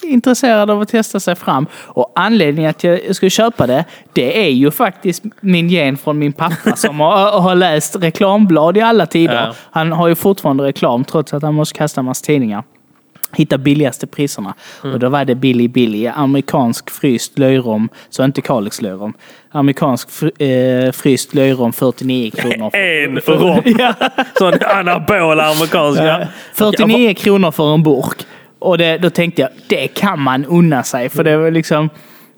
Intresserad av att testa sig fram. Och anledningen att jag skulle köpa det, det är ju faktiskt min gen från min pappa som har, har läst reklamblad i alla tider. Ja. Han har ju fortfarande reklam trots att han måste kasta en massa tidningar. Hitta billigaste priserna. Och då var det Billy Billy, amerikansk fryst löjrom, så inte Kalix löjrom. Amerikansk fr- eh, fryst löjrom 49 kronor. En rom. Ja. Sån anabol amerikansk. Ja. 49 kronor för en burk. Och det, då tänkte jag, det kan man unna sig. För det var liksom,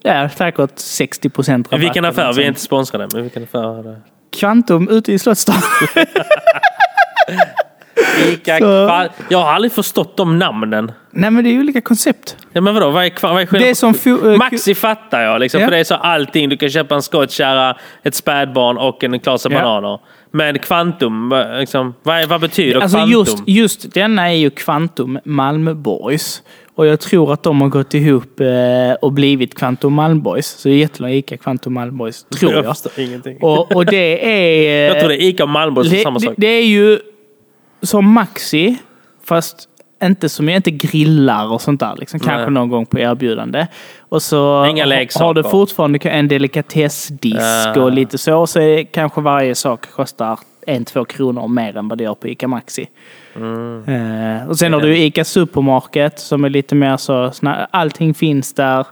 ja, säkert 60 procent rabatt. Vilken affär? Vi är inte sponsrade, men vilken affär är det? Kvantum ute i Slottsstaden. Ica, Så- Kva- Jag har aldrig förstått de namnen. Nej men det är ju olika koncept. Ja, men vadå? Vad är, vad är Det är som... eh, Maxi fattar jag, liksom, Ja. för det är så allting. Du kan köpa en skottkärra, ett spädbarn och en klase Ja. bananer. Men kvantum, liksom, vad, vad betyder Alltså kvantum? just, just denna är ju Kvantum Malmöborgs. Och jag tror att de har gått ihop eh, och blivit Kvantum Malmborgs. Så det är jättelångt Ica Kvantum Malmborgs, tror jag. Jag förstår ingenting. Och, och det är... eh, jag tror det är Ica och som är samma det, sak. det är ju som Maxi, fast inte som inte grillar och sånt där. Liksom. Kanske någon gång på erbjudande. Och så Inga har- leksaker. har du fortfarande en delikatessdisk Ah. och lite så. Så är, kanske varje sak kostar en, två kronor mer än vad det gör på Ica Maxi. Mm. Eh, och sen har du Ica Supermarket som är lite mer så, allting finns där.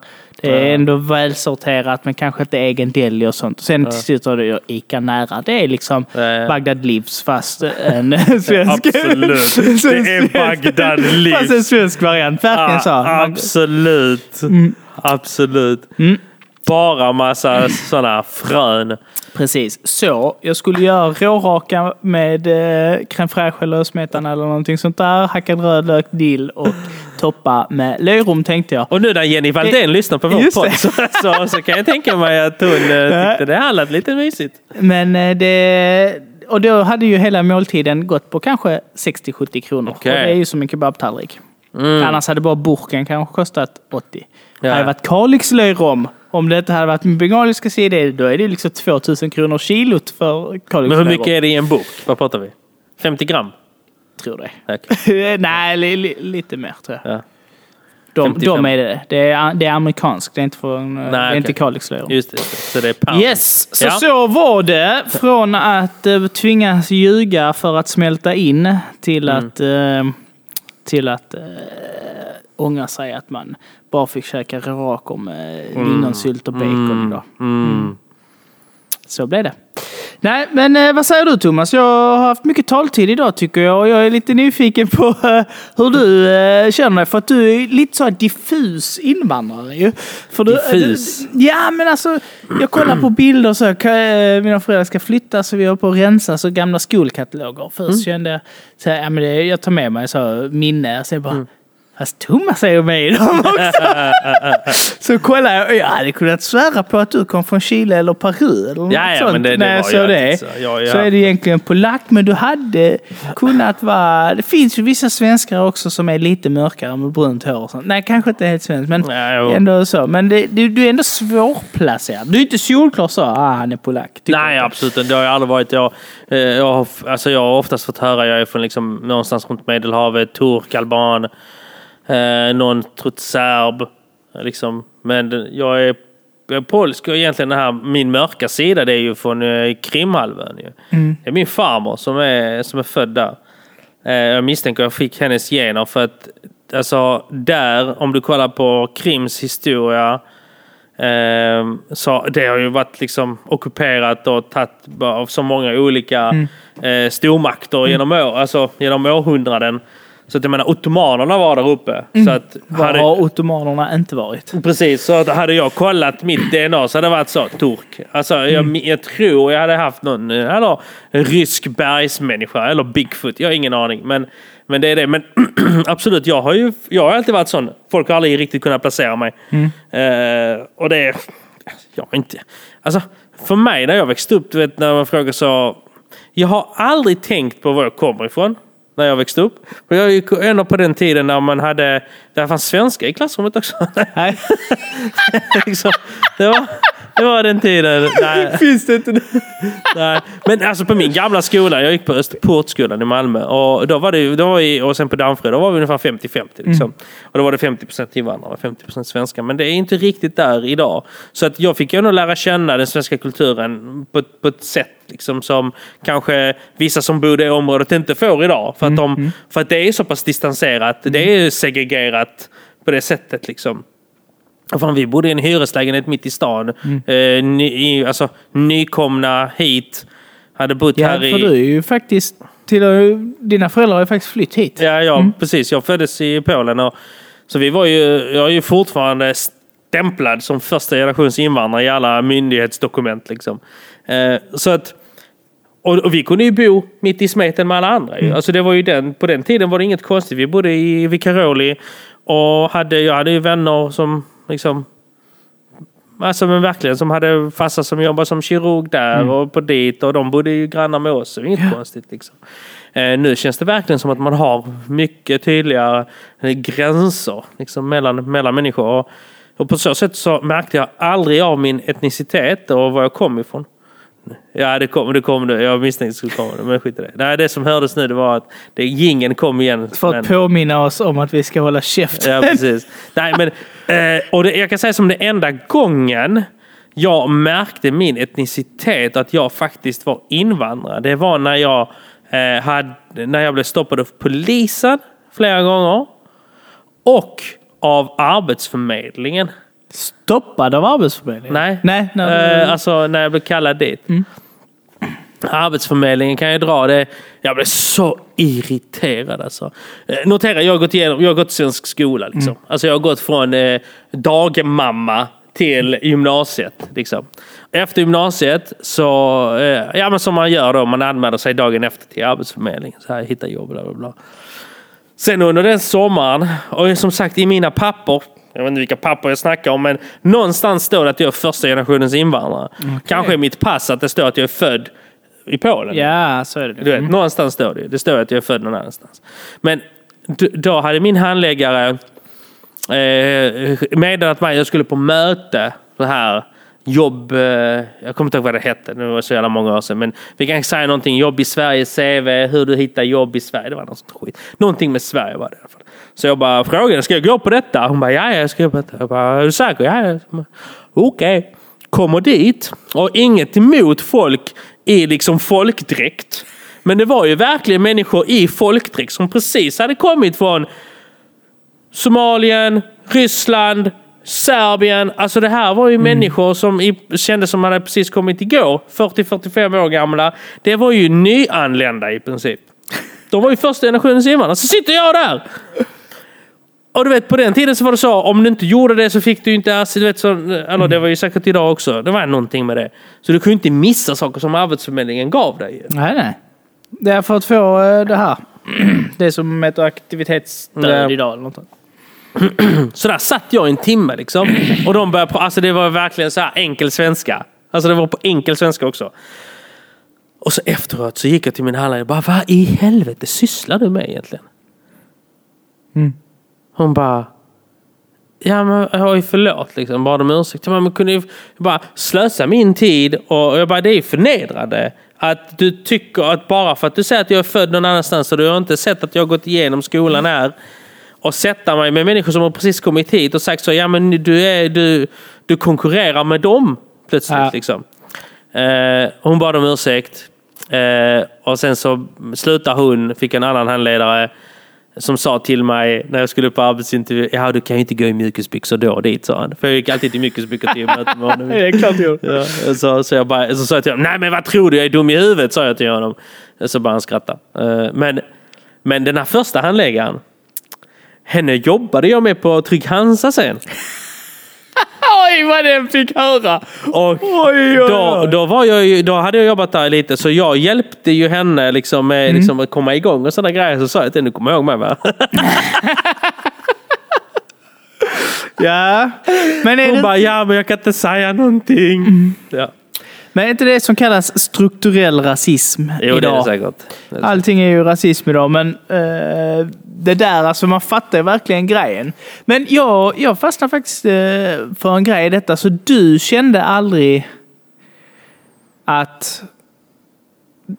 Det är ändå välsorterat men kanske inte egen deli och sånt. Sen till slut har du Ica Nära. Det är liksom Ja, ja. Bagdad Livs fast en svensk. Absolut. Det är Bagdad Livs. Fast en svensk variant. Verkligen så. Ah, Man- absolut. Mm. Bara massa sådana frön. Precis. Så, jag skulle göra råraka med eh, crème fraîche eller smetan eller någonting sånt där. Hackad rödlök, dill och toppa med löjrom tänkte jag. Och nu när Jenny Valdén lyssnar på vår podd det. så, så, så kan jag tänka mig att hon eh, tyckte det här lät lite mysigt. Men eh, det... Och då hade ju hela måltiden gått på kanske 60-70 kronor. Mm. Och det är ju som en kebabtallrik. Annars hade bara burken kanske kostat 80. Ja. Hade det varit Kalix löjrom, om det inte hade varit min bengaliska sida, då är det liksom 2000 kronor kilot för Kalix Men hur mycket är det i en burk? Vad pratar vi? 50 gram? Tror det. Nej, li, li, lite mer tror jag. Ja. De, 55. de är det. Det är, det är amerikanskt, det är inte, från, det är okej. inte Kalix löjrom. Just det, så det är pound. Yes, så Ja. så var det. Från att eh, tvingas ljuga för att smälta in till Mm. att, eh, till att eh, ångra sig att man bara fick käka råraka med lingonsylt och bacon. Då. Mm. Så blev det. Nej, men eh, vad säger du Thomas? Jag har haft mycket taltid idag tycker jag och jag är lite nyfiken på eh, hur du eh, känner dig. För att du är lite så diffus invandrare ju. För du, Diffus? Du, ja, men alltså jag kollar på bilder och så. eh, Mina föräldrar ska flytta så vi håller på att rensa så gamla skolkataloger. Först Mm. kände jag så här, ja, men det, jag tar med mig så minne. Sen bara, Mm. Fast Thomas är ju med i dem också. så kollar jag, jag hade kunnat svära på att du kom från Chile eller Peru. Eller något Ja, ja, sånt men det- det när jag såg det. så. Ja, ja. Så är det egentligen polack, men du hade kunnat vara... Det finns ju vissa svenskar också som är lite mörkare med brunt hår och sånt. Nej, kanske inte helt svenskt, men Ja, ändå så. Men det, du, du är ändå svårplacerad. Du är inte solklar så, ah, han är polack. Nej, inte. absolut inte. Det har jag aldrig varit. Jag, eh, jag, har, alltså jag har oftast fått höra, jag är från liksom någonstans runt Medelhavet, turk, alban, eh, någon serb. Liksom. Men jag är, jag är polsk och egentligen den här, min mörka sida det är ju från eh, Krimhalvön. Ju. Det är min farmor som är, som är född där. Eh, jag misstänker att jag fick hennes gener för att alltså, där, om du kollar på Krims historia Ehm, så det har ju varit liksom ockuperat och tagit av så många olika eh, stormakter genom, år, alltså, genom århundraden. Så att jag menar, ottomanerna var där uppe. Så att Var hade, har ottomanerna inte varit? Precis, så att hade jag kollat mitt DNA så hade det varit så, turk. Alltså, jag, jag tror jag hade haft någon, eller rysk bergsmänniska, eller Bigfoot, jag har ingen aning. Men, men det är det. Men absolut, jag har ju jag har alltid varit sån. Folk har aldrig riktigt kunnat placera mig. Eh, och det är, jag inte, alltså för mig när jag växte upp, du vet när man frågar så, jag har aldrig tänkt på var jag kommer ifrån när jag växte upp. Och jag gick ändå på den tiden när man hade, där fanns svenska i klassrummet också. Nej. liksom, det, var, det var den tiden. Nej, Finns det inte? nej. Men alltså på min gamla skola, jag gick på Österportskolan i Malmö. Och, då var det, då var vi, och sen på Damfred, då var vi ungefär 50-50. Liksom. Och då var det 50% invandrare och 50% svenska. Men det är inte riktigt där idag. Så att jag fick ju nog lära känna den svenska kulturen på, på ett sätt liksom, som kanske vissa som bodde i området inte får idag. För att, de, för att det är så pass distanserat. Det är segregerat på det sättet. Liksom. Fan, vi bodde i en hyreslägenhet mitt i stan. Eh, ny, alltså, nykomna hit. Hade bott Ja, här för i... du är ju faktiskt... Till, dina föräldrar har ju faktiskt flytt hit. Ja, ja precis. Jag föddes i Polen. Och, så vi var ju, jag är ju fortfarande stämplad som första generations invandrare i alla myndighetsdokument. Liksom. Eh, så att, och, och vi kunde ju bo mitt i smeten med alla andra. ju. Alltså det var ju den, på den tiden var det inget konstigt. Vi bodde i Vikaroli och hade, jag hade ju vänner som liksom Alltså men verkligen som hade farsa som jobbade som kirurg där och på dit och de bodde ju grannar med oss. Så det inget konstigt liksom. Eh, nu känns det verkligen som att man har mycket tydliga eh, gränser liksom, mellan, mellan människor. Och, och på så sätt så märkte jag aldrig av min etnicitet och var jag kom ifrån. Ja, det kom det. Kom det. Jag misstänkte att det skulle komma, men skit i det. Nej, det som hördes nu det var att det, gingen kom igen. För att men- påminna oss om att vi ska hålla käft. Ja, precis. Nej, men, eh, och det, jag kan säga som det enda gången jag märkte min etnicitet, att jag faktiskt var invandrare. Det var när jag, eh, hade, när jag blev stoppad av polisen flera gånger. Och av Arbetsförmedlingen. Stoppad av Arbetsförmedlingen? Nej, Nej, nej. Eh, alltså när jag blev kallad dit. Arbetsförmedlingen kan jag dra det. Jag blev så irriterad alltså. Eh, Notera, jag har gått, igenom, jag har gått svensk skola. Liksom. Alltså jag har gått från eh, dagmamma till gymnasiet. Liksom. Efter gymnasiet så, eh, ja men som man gör då, man anmäler sig dagen efter till Arbetsförmedlingen. Så här, hitta jobb, bla bla bla. Sen under den sommaren, och som sagt i mina papper, jag vet inte vilka papper jag snackar om, men någonstans står det att jag är första generationens invandrare. Kanske i mitt pass att det står att jag är född i Polen. Ja, så är det. Du vet, Någonstans står det. Det står att jag är född någon annanstans. Men då hade min handläggare eh, meddelat mig att jag skulle på möte. Så här jobb... Eh, jag kommer inte ihåg vad det hette. Det var så jävla många år sedan. Men vi kan säga någonting. Jobb i Sverige, CV, hur du hittar jobb i Sverige. Det var något sånt skit. Någonting med Sverige var det i alla fall. Så jag bara frågade, ska jag gå på detta? Hon bara, ja, ja, jag ska gå på detta. Jag bara, är du säker? Ja, ja. Okej. Kommer dit och inget emot folk i liksom folkdräkt. Men det var ju verkligen människor i folkdräkt som precis hade kommit från Somalien, Ryssland, Serbien. Alltså det här var ju människor som i, kändes som hade precis kommit igår. 40-45 år gamla. Det var ju nyanlända i princip. De var ju första generationens invandrare. Så sitter jag där! Och du vet, på den tiden så var det så, om du inte gjorde det så fick du inte alltså, du vet, så, Eller det var ju säkert idag också. Det var någonting med det. Så du kunde inte missa saker som Arbetsförmedlingen gav dig. Nej, nej. Det är för att få eh, det här. Det som heter aktivitetsstöd idag. Eller något. Så där satt jag en timme liksom. Och de började, alltså det var verkligen så här enkel svenska. Alltså det var på enkel svenska också. Och så efteråt så gick jag till min handlare och bara, vad i helvete sysslar du med egentligen? Hon bara, ja men ju förlåt liksom, bad om ursäkt. Jag bara, men kunde ju bara slösa min tid och jag bara, det är ju förnedrande. Att du tycker att bara för att du säger att jag är född någon annanstans och du har inte sett att jag har gått igenom skolan här och sätta mig med människor som har precis kommit hit och sagt så, ja men du, är, du, du konkurrerar med dem plötsligt. Ja. Liksom. Eh, hon bad om ursäkt. Eh, och sen så slutar hon, fick en annan handledare som sa till mig när jag skulle på arbetsintervju, ja du kan ju inte gå i mjukisbyxor då och dit sa han. För jag gick alltid i mjukisbyxor till möten med honom. Det är klart jag gjorde. Ja, så, så jag bara, så sa jag till honom, nej men vad tror du, jag är dum i huvudet, sa jag till honom. Så bara han skrattade. Eh, Men Men den här första handläggaren, henne jobbade jag med på Trygg Hansa sen. Oj, vad den fick höra! Och Oj, oj, då, då, var jag ju, då hade jag jobbat där lite så jag hjälpte ju henne liksom med Mm. liksom att komma igång och sådana grejer. Så sa jag henne, du kommer ihåg mig va? Ja. Men är, Hon det, bara, ja men jag kan inte säga någonting. Mm. Ja. Men är inte det som kallas strukturell rasism Jo det är idag? det säkert. Det är det Allting är ju rasism idag, men eh, det där, alltså man fattar ju verkligen grejen. Men jag, jag fastnade faktiskt eh, för en grej i detta, så du kände aldrig att...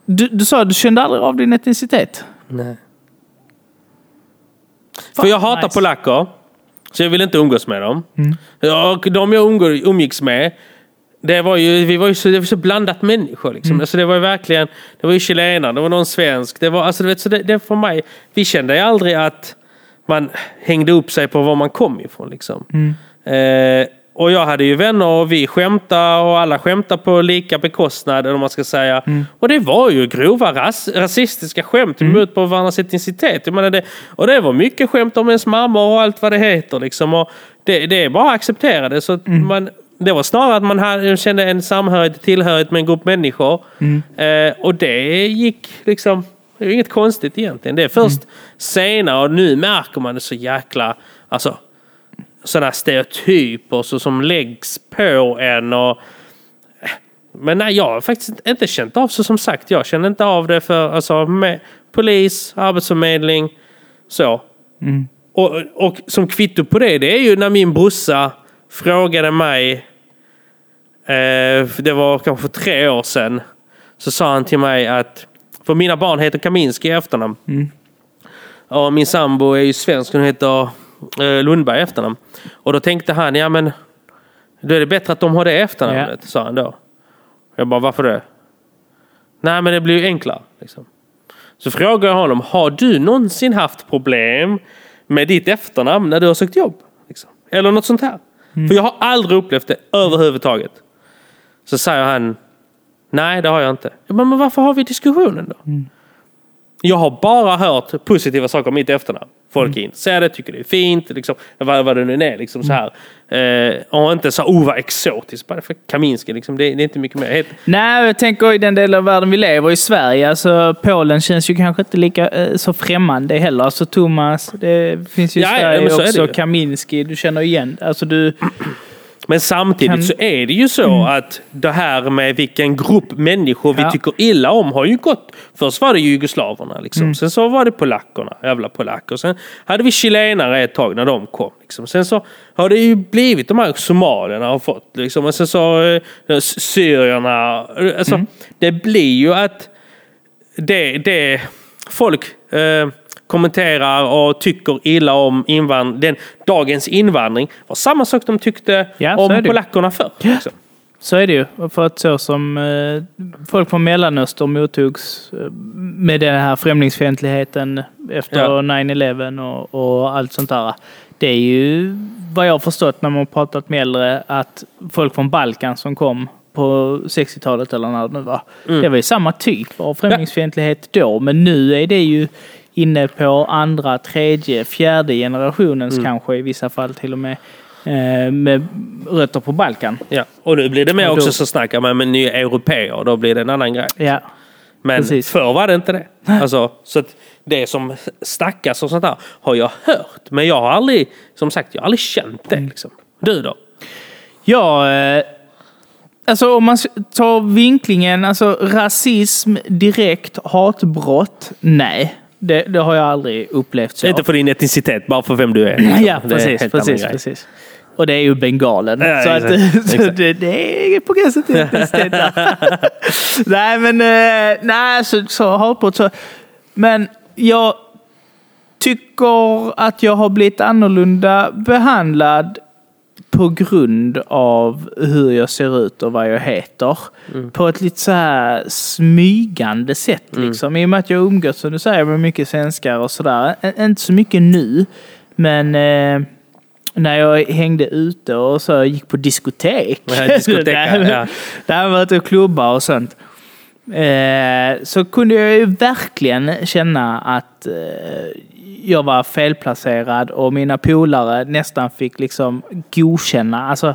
Du, du sa att du kände aldrig av din etnicitet? Nej. För jag hatar nice. polacker. Så jag vill inte umgås med dem. Mm. Och de jag umgå- umgicks med, det var ju, vi var ju så, det var så blandat människor. Liksom. Mm. Alltså det var ju verkligen, det var ju chilenare, det var någon svensk. Det var, alltså, du vet, så det, det för mig, vi kände ju aldrig att man hängde upp sig på var man kom ifrån. Liksom. Mm. Eh, och jag hade ju vänner och vi skämtade och alla skämtade på lika bekostnad. Eller man ska säga. Mm. Och det var ju grova ras rasistiska skämt emot på varandras etnicitet. Jag menar det, och det var mycket skämt om ens mamma och allt vad det heter. Liksom. Och det, det är bara att acceptera det. Så Mm. man, det var snarare att man hade, kände en samhörighet, tillhörighet med en grupp människor. Mm. Eh, och det gick liksom... Det är inget konstigt egentligen. Det är först Mm. senare och nu märker man det så jäkla... Alltså, sådana stereotyper så som läggs på en. Och, men nej, jag har faktiskt inte känt av så som sagt. Jag känner inte av det för alltså, med polis, arbetsförmedling, så. Och, och som kvitto på det, det är ju när min brorsa frågade mig, eh, det var kanske för tre år sedan, så sa han till mig att, för mina barn heter Kaminski i efternamn. Och min sambo är ju svensk, hon heter eh, Lundberg i efternamn. Och då tänkte han, ja men då är det bättre att de har det efternamnet, sa han då. Jag bara, varför det? Nej men det blir ju enklare. Liksom. Så frågade jag honom, har du någonsin haft problem med ditt efternamn när du har sökt jobb? Liksom? Eller något sånt här. För jag har aldrig upplevt det överhuvudtaget. Så säger han, nej det har jag inte. Jag bara, men varför har vi diskussionen då? Jag har bara hört positiva saker om mitt efternamn. Folk är intresserade, tycker det är fint, liksom, vad, vad det nu är. Liksom, så här. Eh, och inte så, oh vad exotiskt, bara för Kaminski. Liksom, det, det är inte mycket mer. Helt, Nej, jag tänker i den delen av världen vi lever i Sverige. Alltså, Polen känns ju kanske inte lika eh, så främmande heller. Alltså Thomas, det finns ju i Ja, ja, Sverige det också. Kaminski, du känner igen. Alltså du... Men samtidigt Kan- så är det ju så att det här med vilken grupp människor vi Ja. tycker illa om har ju gått. Först var det jugoslaverna, liksom. sen så var det polackerna, jävla polacker. Sen hade vi chilenare ett tag när de kom. Liksom. Sen så har det ju blivit de här somalierna har fått. Liksom. Och sen så eh, syrierna. Alltså, Det blir ju att det, det folk eh, kommenterar och tycker illa om invand den, dagens invandring var samma sak de tyckte Ja, om polackerna förr. Liksom. Så är det ju. För att så som eh, folk från Mellanöstern mottogs eh, med den här främlingsfientligheten efter Ja. 9-11 och, och allt sånt där. Det är ju vad jag har förstått när man har pratat med äldre att folk från Balkan som kom på 60-talet eller när det nu var. Mm. Det var ju samma typ av främlingsfientlighet då. Men nu är det ju inne på andra, tredje, fjärde generationens Mm. kanske i vissa fall till och med. eh, Med rötter på Balkan. Ja. Och nu blir det mer då- också så snackar man med nya europeer. Då blir det en annan grej. Ja. Men Precis. förr var det inte det. Alltså, så att det som snackas och sånt där har jag hört. Men jag har aldrig, som sagt, jag har aldrig känt Mm. det. Liksom. Du då? Ja, eh, alltså om man tar vinklingen, alltså rasism, direkt hatbrott, nej. Det, det har jag aldrig upplevt så. Inte för din etnicitet, bara för vem du är. liksom. Ja, precis. precis, precis. Och det är ju bengalen. Ja, så att, så det, det är på gränsen till etnicitet. Nej, men eh, nej, så, så hatbrott så. Men jag tycker att jag har blivit annorlunda behandlad på grund av hur jag ser ut och vad jag heter. På ett lite så här smygande sätt liksom. I och med att jag umgås, som du säger, med mycket svenskar och sådär. Inte så mycket nu, men eh, när jag hängde ute och så gick på diskotek. Ja, diskotek, där, ja. där har jag varit och klubbar och sånt. eh, så kunde jag ju verkligen känna att eh, jag var felplacerad och mina polare nästan fick liksom godkänna. Alltså,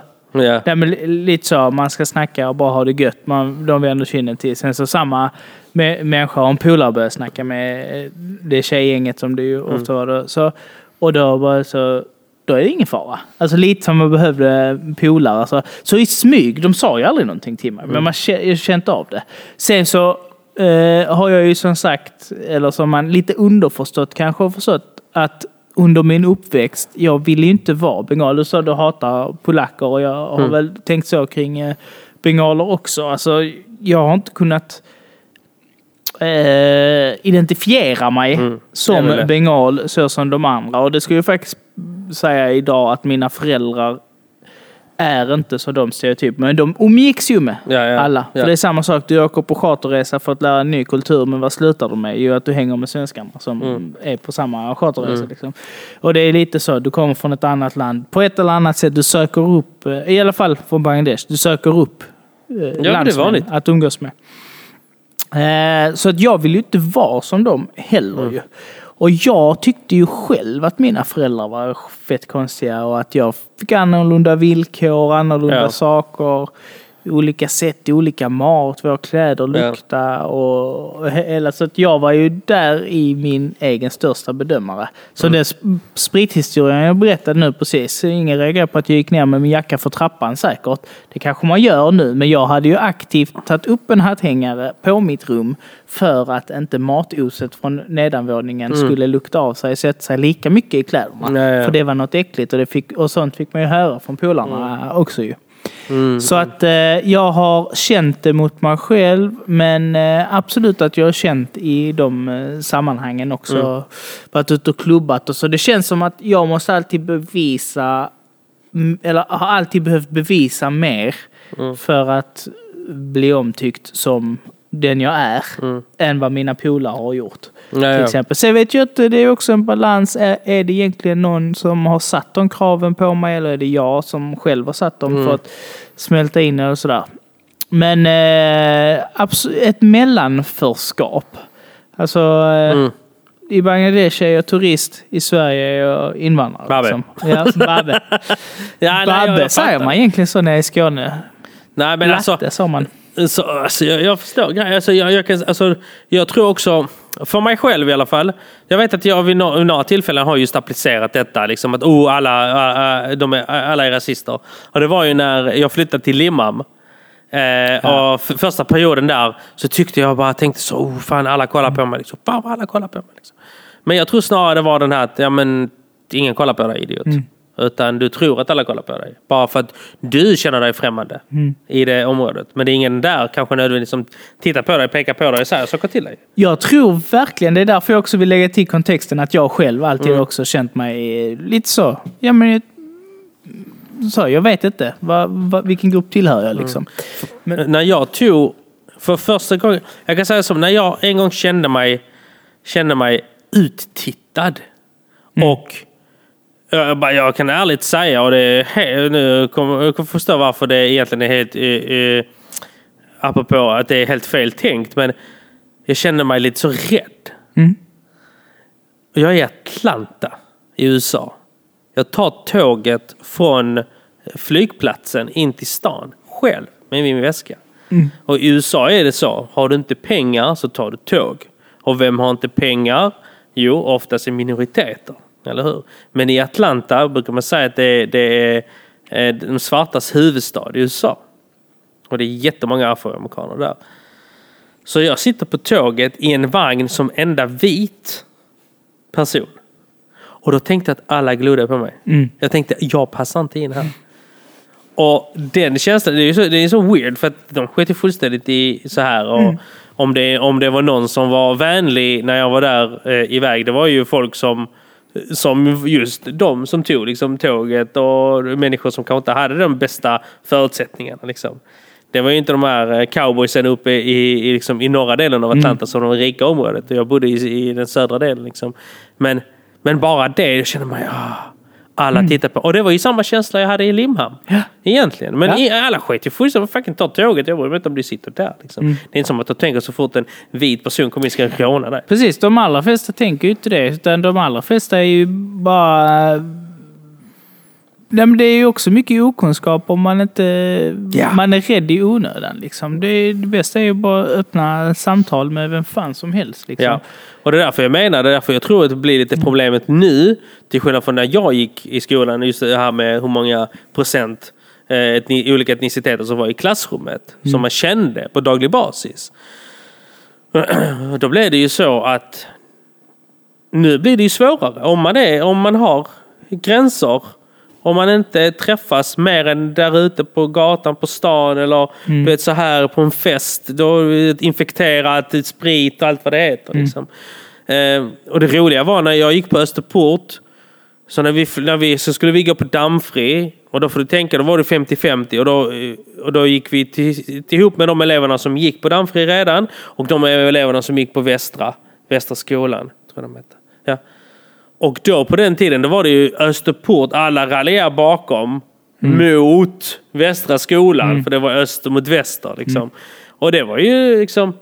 men li- lite så, man ska snacka och bara ha det gött. Man, de vänder kinden till. Sen så samma med, människa, om polare börjar snacka med eh, det tjejgänget som det ju ofta var då. Så, och då bara så, då är det ingen fara. Alltså lite som man behövde polare. Alltså. Så i smyg, de sa ju aldrig någonting till mig, men man jag känt av det. Sen så eh, har jag ju som sagt, eller som man lite underförstått kanske har förstått, att under min uppväxt, jag ville ju inte vara bengal. Du sa du hatar polacker och jag har väl tänkt så kring eh, bengaler också. Alltså, jag har inte kunnat eh, identifiera mig väl som bengal så som de andra. Och det skulle jag faktiskt säga idag att mina föräldrar är inte som de stereotyper. Men de umgicks ju med Ja, ja. alla. Ja. För det är samma sak, du åker på charterresa för att lära en ny kultur, men vad slutar du med? Jo, att du hänger med svenskarna som Mm. är på samma charterresa. Liksom. Och det är lite så, du kommer från ett annat land. På ett eller annat sätt, du söker upp, eh, i alla fall från Bangladesh, du söker upp eh, det är vanligt. att umgås med. Eh, så att jag vill ju inte vara som dem heller Mm. ju. Och jag tyckte ju själv att mina föräldrar var fett konstiga och att jag fick annorlunda villkor, annorlunda Ja. saker, olika sätt, olika mat, våra kläder lukta och och hela. Så att jag var ju där i min egen största bedömare. Så Mm. den sp- sprithistorien jag berättade nu precis, ingen reagerar på att jag gick ner med min jacka för trappan säkert. Det kanske man gör nu, men jag hade ju aktivt tagit upp en hatthängare på mitt rum för att inte matoset från nedanvåningen skulle lukta av sig och sätta sig lika mycket i kläderna. Mm. Ja. För det var något äckligt och, det fick, och sånt fick man ju höra från polarna också ju. Mm. Så att eh, jag har känt det mot mig själv, men eh, absolut att jag har känt i de eh, sammanhangen också. Mm. Varit ute och klubbat och så. Det känns som att jag måste alltid bevisa, mm, eller har alltid behövt bevisa mer Mm. för att bli omtyckt som den jag är, än vad mina polare har gjort. Ja, Till exempel. Sen vet jag inte, det är också en balans. Är, är det egentligen någon som har satt de kraven på mig eller är det jag som själv har satt dem Mm. för att smälta in eller sådär. Men eh, ett mellanförskap. Alltså, eh, Mm. i Bangladesh är jag turist, i Sverige är jag invandrare. Babbe. Liksom. Ja, babbe. Ja, nej, jag- babbe jag säger fattar. man egentligen så när jag är i Skåne. Nej, men alltså, Latte sa man. Så, alltså, jag, jag förstår. Alltså, jag, jag, kan, alltså, jag tror också, för mig själv i alla fall. Jag vet att jag vid några, några tillfällen har just applicerat detta. Liksom att oh, alla, alla, de är, alla är rasister. Och det var ju när jag flyttade till Limhamn. Eh, och för, första perioden där så tyckte jag bara, tänkte så, oh, fan alla kollar på mig. Liksom. Fan alla kollar på mig. Liksom. Men jag tror snarare det var den här att, ja men, ingen kollar på dig idiot. Utan du tror att alla kollar på dig. Bara för att du känner dig främmande i det området. Men det är ingen där kanske nödvändigtvis som tittar på dig, pekar på dig och säger saker till dig. Jag tror verkligen, det är därför jag också vill lägga till kontexten, att jag själv alltid också känt mig lite så. Ja, men, så jag vet inte. Vad, vad, vilken grupp tillhör jag liksom? När jag tog, för första gången, jag kan säga som när jag en gång kände mig, kände mig uttittad. Och jag, bara, jag kan ärligt säga, och det är he- nu kommer jag förstå varför det egentligen är helt, eh, eh, apropå att det är helt fel tänkt, men jag kände mig lite så rädd. Mm. Jag är i Atlanta i USA. Jag tar tåget från flygplatsen in till stan själv med min väska. Och i USA är det så. Har du inte pengar så tar du tåg. Och vem har inte pengar? Jo, oftast är minoriteter. Eller hur? Men i Atlanta brukar man säga att det är, det är eh, de svartas huvudstad i USA. Och det är jättemånga afroamerikaner där. Så jag sitter på tåget i en vagn som enda vit person. Och då tänkte jag att alla glodde på mig. Jag tänkte, jag passar inte in här. Och den känslan, det är så, det är så weird för att de sket fullständigt i så här. Och om, det, om det var någon som var vänlig när jag var där eh, iväg, det var ju folk som som just de som tog liksom, tåget och människor som kanske inte hade de bästa förutsättningarna. Liksom. Det var ju inte de här eh, cowboysen uppe i, i, liksom, i norra delen av Atlanta som de rika området. Jag bodde i, i den södra delen. Liksom. Men, men bara det, jag kände mig... Alla tittar på. Och det var ju samma känsla jag hade i Limhamn. Egentligen. Men Ja. i, alla sket ju fullständigt. Fucking ta tåget. Jag bryr mig inte om de sitter där. Liksom. Mm. Det är inte som att de tänker så fort en vit person kommer in ska råna dig. Precis, de allra flesta tänker ju inte det. Utan de allra flesta är ju bara... Nej, men det är ju också mycket okunskap om man inte... Ja. Man är rädd i onödan. Liksom. Det, det bästa är ju bara att öppna samtal med vem fan som helst. Liksom. Ja. Och det är därför jag menar, det är därför jag tror att det blir lite problemet nu. Till skillnad från när jag gick i skolan. Just det här med hur många procent eh, etni, olika etniciteter som var i klassrummet. Som man kände på daglig basis. Då blev det ju så att nu blir det ju svårare. Om man, är, om man har gränser. Om man inte träffas mer än där ute på gatan, på stan eller du vet, så här på en fest. Då infekterat, sprit och allt vad det heter. Liksom. Eh, och det roliga var när jag gick på Österport. Så när vi, när vi så skulle vi gå på dammfri. Och då får du tänka, då var det 50-50. Och då, eh, och då gick vi till, ihop med de eleverna som gick på dammfri redan. Och de eleverna som gick på Västra, Västra skolan. Tror jag de hette. Ja. Och då på den tiden, då var det ju Österport, alla raljerar bakom mot Västra skolan. För det var öster mot väster. Liksom. Och det var ju liksom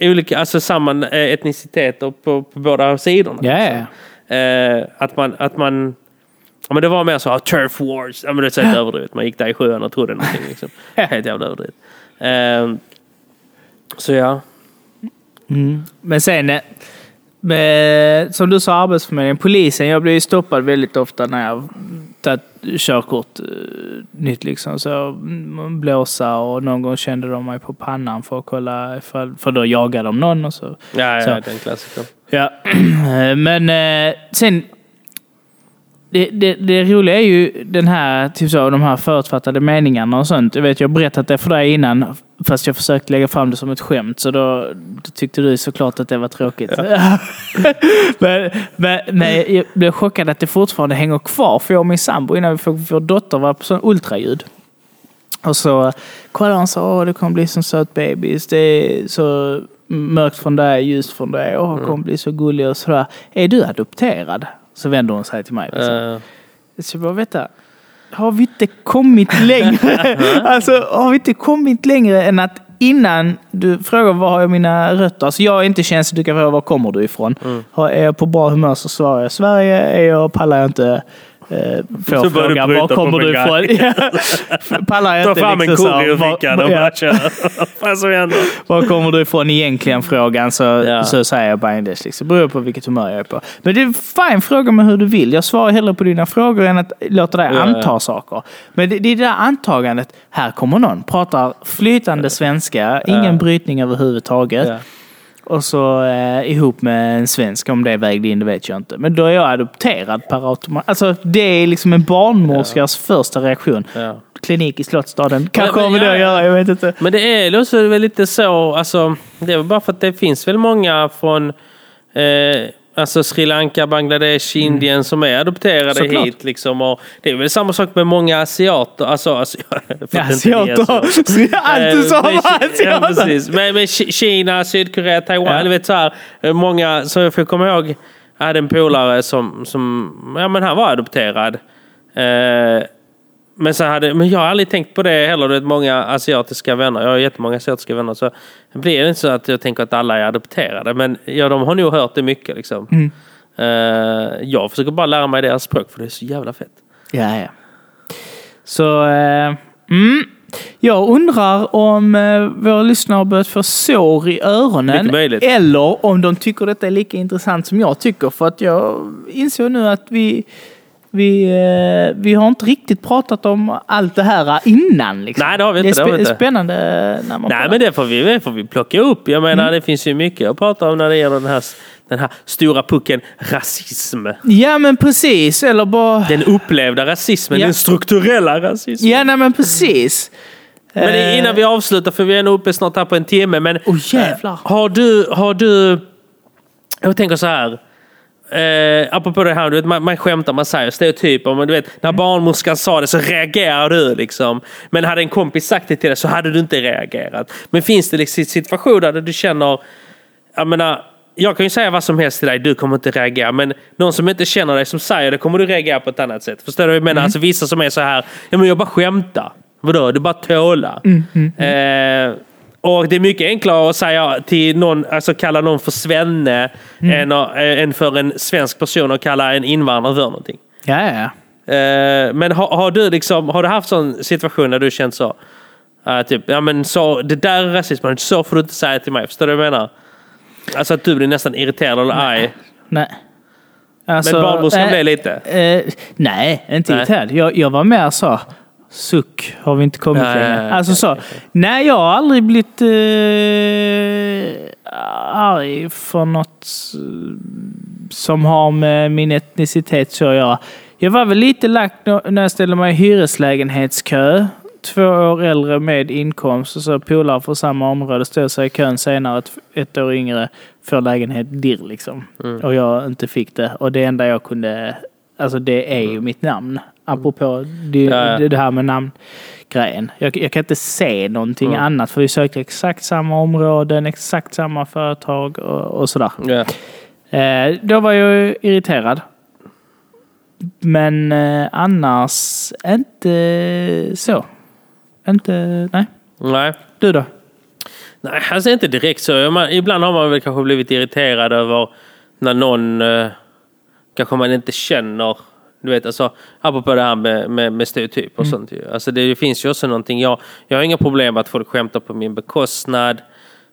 olika, alltså samma eh, etniciteter på, på båda sidorna. Ja, liksom. Eh, att man, att man ja, men det var mer så, ah, turf wars, ja, men det är helt överdrivet. Man gick där i sjön och trodde någonting. Liksom. Helt jävla överdrivet. Eh, så ja. Men sen, eh, med, som du sa, Arbetsförmedlingen, polisen. Jag blir ju stoppad väldigt ofta när jag tagit körkort eh, nytt. Liksom. Så blåsa och någon gång kände de mig på pannan för att kolla ifall, för då jagade de någon och så. Ja, Så. ja den klassikern. Ja, men eh, sen... Det, det, det roliga är ju den här, typ så, de här förutfattade meningarna och sånt. Jag vet, jag har berättat det för dig innan, fast jag försökte lägga fram det som ett skämt. Så då, då tyckte du såklart att det var tråkigt. men, men, men jag blev chockad att det fortfarande hänger kvar. För jag och min sambo, innan vi fick vår dotter, var på sån ultraljud. Och så kollade han sa åh det kommer bli som söt bebis. Det är så mörkt från dig, ljust från dig. Åh, det kommer bli så gullig och sådär. Är du adopterad? Så vänder hon sig till mig. Liksom. Eh, Så jag bara, vänta. Har vi inte kommit längre? alltså, har vi inte kommit längre än att innan du frågar var har jag mina rötter? Alltså jag är inte känslig, du kan fråga var kommer du ifrån? Har, är jag på bra humör så svarar jag Sverige. Är jag, pallar jag inte får Så jag börjar du fråga bryta var kommer du ifrån? Ja. pallar jag Ta inte fram en liksom här, curry ur fickan och ja. bara händer. Var kommer du ifrån egentligen frågan så, Ja. så säger jag Bangladesh. Liksom. Beror på vilket humör jag är på. Men det är fine, fråga mig hur du vill. Jag svarar hellre på dina frågor än att låta dig Ja, anta ja. saker. Men det, det är det där antagandet. Här kommer någon, pratar flytande svenska, ingen brytning överhuvudtaget. Ja. Och så eh, ihop med en svensk, om det vägde in det vet jag inte. Men då är jag adopterad per automatik. Alltså det är liksom en barnmorskas första reaktion. Ja. Klinik i Slottsstaden. Kanske har med det ja, att ja. göra, jag vet inte. Men det är också väl lite så, alltså, det är väl bara för att det finns väl många från eh, alltså Sri Lanka, Bangladesh, Indien som är adopterade Såklart. hit. Liksom, och det är väl samma sak med många asiater. Alltså, alltså, är Asiater. Allt du sa var asiater. precis. Men, men Ki- Kina, Sydkorea, Taiwan. Ja. Du vet, så här, många, så jag får komma ihåg, jag hade en polare som, som ja, men han var adopterad. Eh, men, så hade, men jag har aldrig tänkt på det heller. Du vet, många asiatiska vänner. Jag har jättemånga asiatiska vänner. Så det blir inte så att jag tänker att alla är adopterade. Men ja, de har nog hört det mycket. Liksom. Mm. Eh, jag försöker bara lära mig deras språk för det är så jävla fett. Ja, ja. Så, eh, mm. Jag undrar om eh, våra lyssnare har börjat få sår i öronen. Eller om de tycker detta är lika intressant som jag tycker. För att jag insåg nu att vi, vi, eh, vi har inte riktigt pratat om allt det här innan. Liksom. Nej, det har vi det inte, är det har vi spä- inte. spännande när man Nej, får- men det får vi, det får vi plocka upp. Jag menar, Mm. det finns ju mycket att prata om när det gäller den här, den här stora pucken rasism. Ja, men precis. Eller bara... Den upplevda rasismen, Ja. den strukturella rasismen. Ja, nej, men precis. Men Eh, innan vi avslutar, för vi är nog uppe snart här på en timme. Men Åh, jävlar. eh, har du, har du... Jag tänker så här. Eh, apropå det här, du vet, man, man skämtar, man säger stereotyper. Men du vet, Mm. när barnmorskan sa det så reagerar du. Liksom. Men hade en kompis sagt det till dig så hade du inte reagerat. Men finns det liksom situationer där du känner... Jag menar, jag kan ju säga vad som helst till dig, du kommer inte reagera. Men någon som inte känner dig som säger det kommer du reagera på ett annat sätt. Förstår du vad jag menar? Alltså vissa som är så här, ja men jag bara skämtar. Vadå, du bara tåla. Eh, och det är mycket enklare att säga till någon, alltså kalla någon för svenne än, att- eh, än för en svensk person att kalla en invandrare för någonting. Ja, ja, ja. Eh, men har, har du liksom, har du haft sån situation där du känt så? Uh, typ, ja men så, det där är rasism, så får du inte säga till mig. Förstår du vad jag menar? Alltså att du blir nästan irriterad eller arg. Nej. Alltså, Men barnmorskan eh, blev lite? Eh, nej, inte Nej. irriterad. Jag, jag var mer så. Suck, har vi inte kommit längre? ja, alltså så. Nej, jag har aldrig blivit eh, arg för något eh, som har med min etnicitet så att göra. Jag var väl lite lack när jag ställde mig i hyreslägenhetskö. Två år äldre med inkomst och så polare från samma område står sig i kön senare, ett, ett år yngre, får lägenhet dirr liksom. Mm. Och jag inte fick det. Och det enda jag kunde, alltså det är ju mitt namn. Apropå det. Ja, ja. det, det här med namngrejen. Jag, jag kan inte se någonting Mm. annat för vi söker exakt samma områden, exakt samma företag och, och sådär. Ja. Eh, då var jag irriterad. Men eh, annars inte så. Inte, nej. Nej. Du då? Nej, alltså inte direkt så. Man, ibland har man väl kanske blivit irriterad över när någon eh, kanske man inte känner. Du vet, alltså, apropå det här med, med, med stereotyp och sånt. Ju. Alltså, det finns ju också någonting. Jag, jag har inga problem med att folk skämtar på min bekostnad.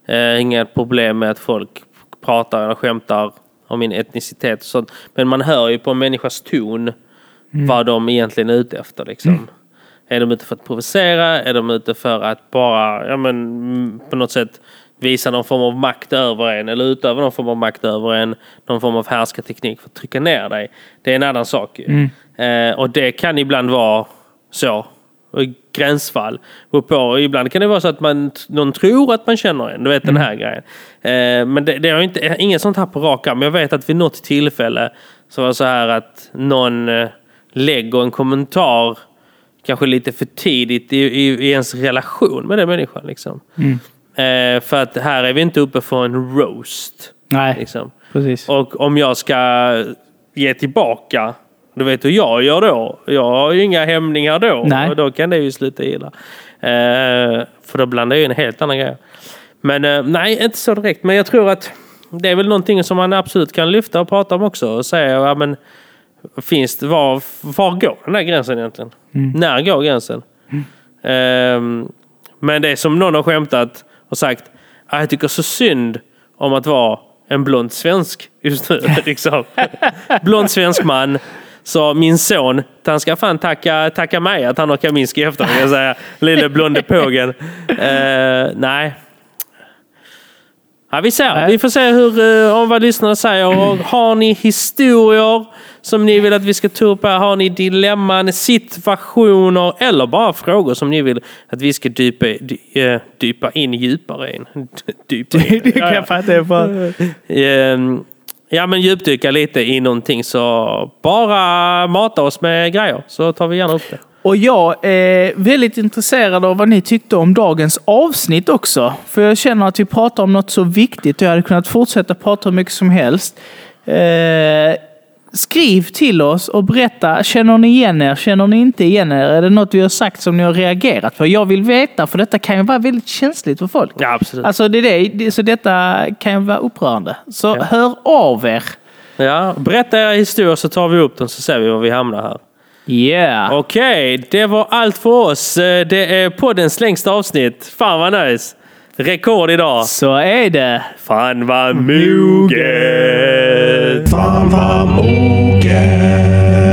Eh, inga problem med att folk pratar eller skämtar om min etnicitet och sånt. Men man hör ju på en människas ton vad de egentligen är ute efter. Liksom. Är de ute för att provocera? Är de ute för att bara ja, men, mm, på något sätt visa någon form av makt över en eller utöva någon form av makt över en? Någon form av härskarteknik för att trycka ner dig. Det är en annan sak ju. Eh, och det kan ibland vara så. Gränsfall. På, ibland kan det vara så att man, någon tror att man känner en. Du vet den här grejen. Eh, men det, det är inte, inget sånt här på rak arm. Jag vet att vid något tillfälle så var det så här att någon eh, lägger en kommentar kanske lite för tidigt i, i, i ens relation med den människan. Liksom. Eh, för att här är vi inte uppe för en roast. Nej, Liksom. precis. Och om jag ska ge tillbaka, du vet hur jag gör då. Jag har ju inga hämningar då. Nej. Och då kan det ju sluta illa. Eh, för då blandar jag in en helt annan grej. Men eh, nej, inte så direkt. Men jag tror att det är väl någonting som man absolut kan lyfta och prata om också. Och säga, ja men finns det, var, var går den där gränsen egentligen? När går gränsen? Ehm, men det är som någon har skämtat och sagt, att jag tycker så synd om att vara en blond svensk just nu. liksom. Blond svensk man. Så min son, han ska fan tacka, tacka mig att han har Kaminski efter kan jag säga. Lille blonde pågen. Uh, nej. Ja, vi ser. Nej. Vi får se hur, eh, om vad lyssnarna säger. Och har ni historier som ni vill att vi ska ta upp här? Har ni dilemman, situationer eller bara frågor som ni vill att vi ska dypa, dy, eh, dypa in djupare in? Dypa in. Du kan fatta det på... Ehm, Ja men djupdyka lite i någonting så bara mata oss med grejer så tar vi gärna upp det. Och jag är väldigt intresserad av vad ni tyckte om dagens avsnitt också. För jag känner att vi pratar om något så viktigt och jag hade kunnat fortsätta prata hur mycket som helst. Eh, skriv till oss och berätta, känner ni igen er? Känner ni inte igen er? Är det något vi har sagt som ni har reagerat på? Jag vill veta, för detta kan ju vara väldigt känsligt för folk. Ja absolut. Alltså det är det, så detta kan ju vara upprörande. Så Ja. hör av er. Ja, berätta era historier så tar vi upp dem så ser vi var vi hamnar här. Yeah! Okej, okay, det var allt för oss. Eh, det är poddens längsta avsnitt. Fan vad nice! Rekord idag! Så är det! Fan vad moget! Fan vad moget!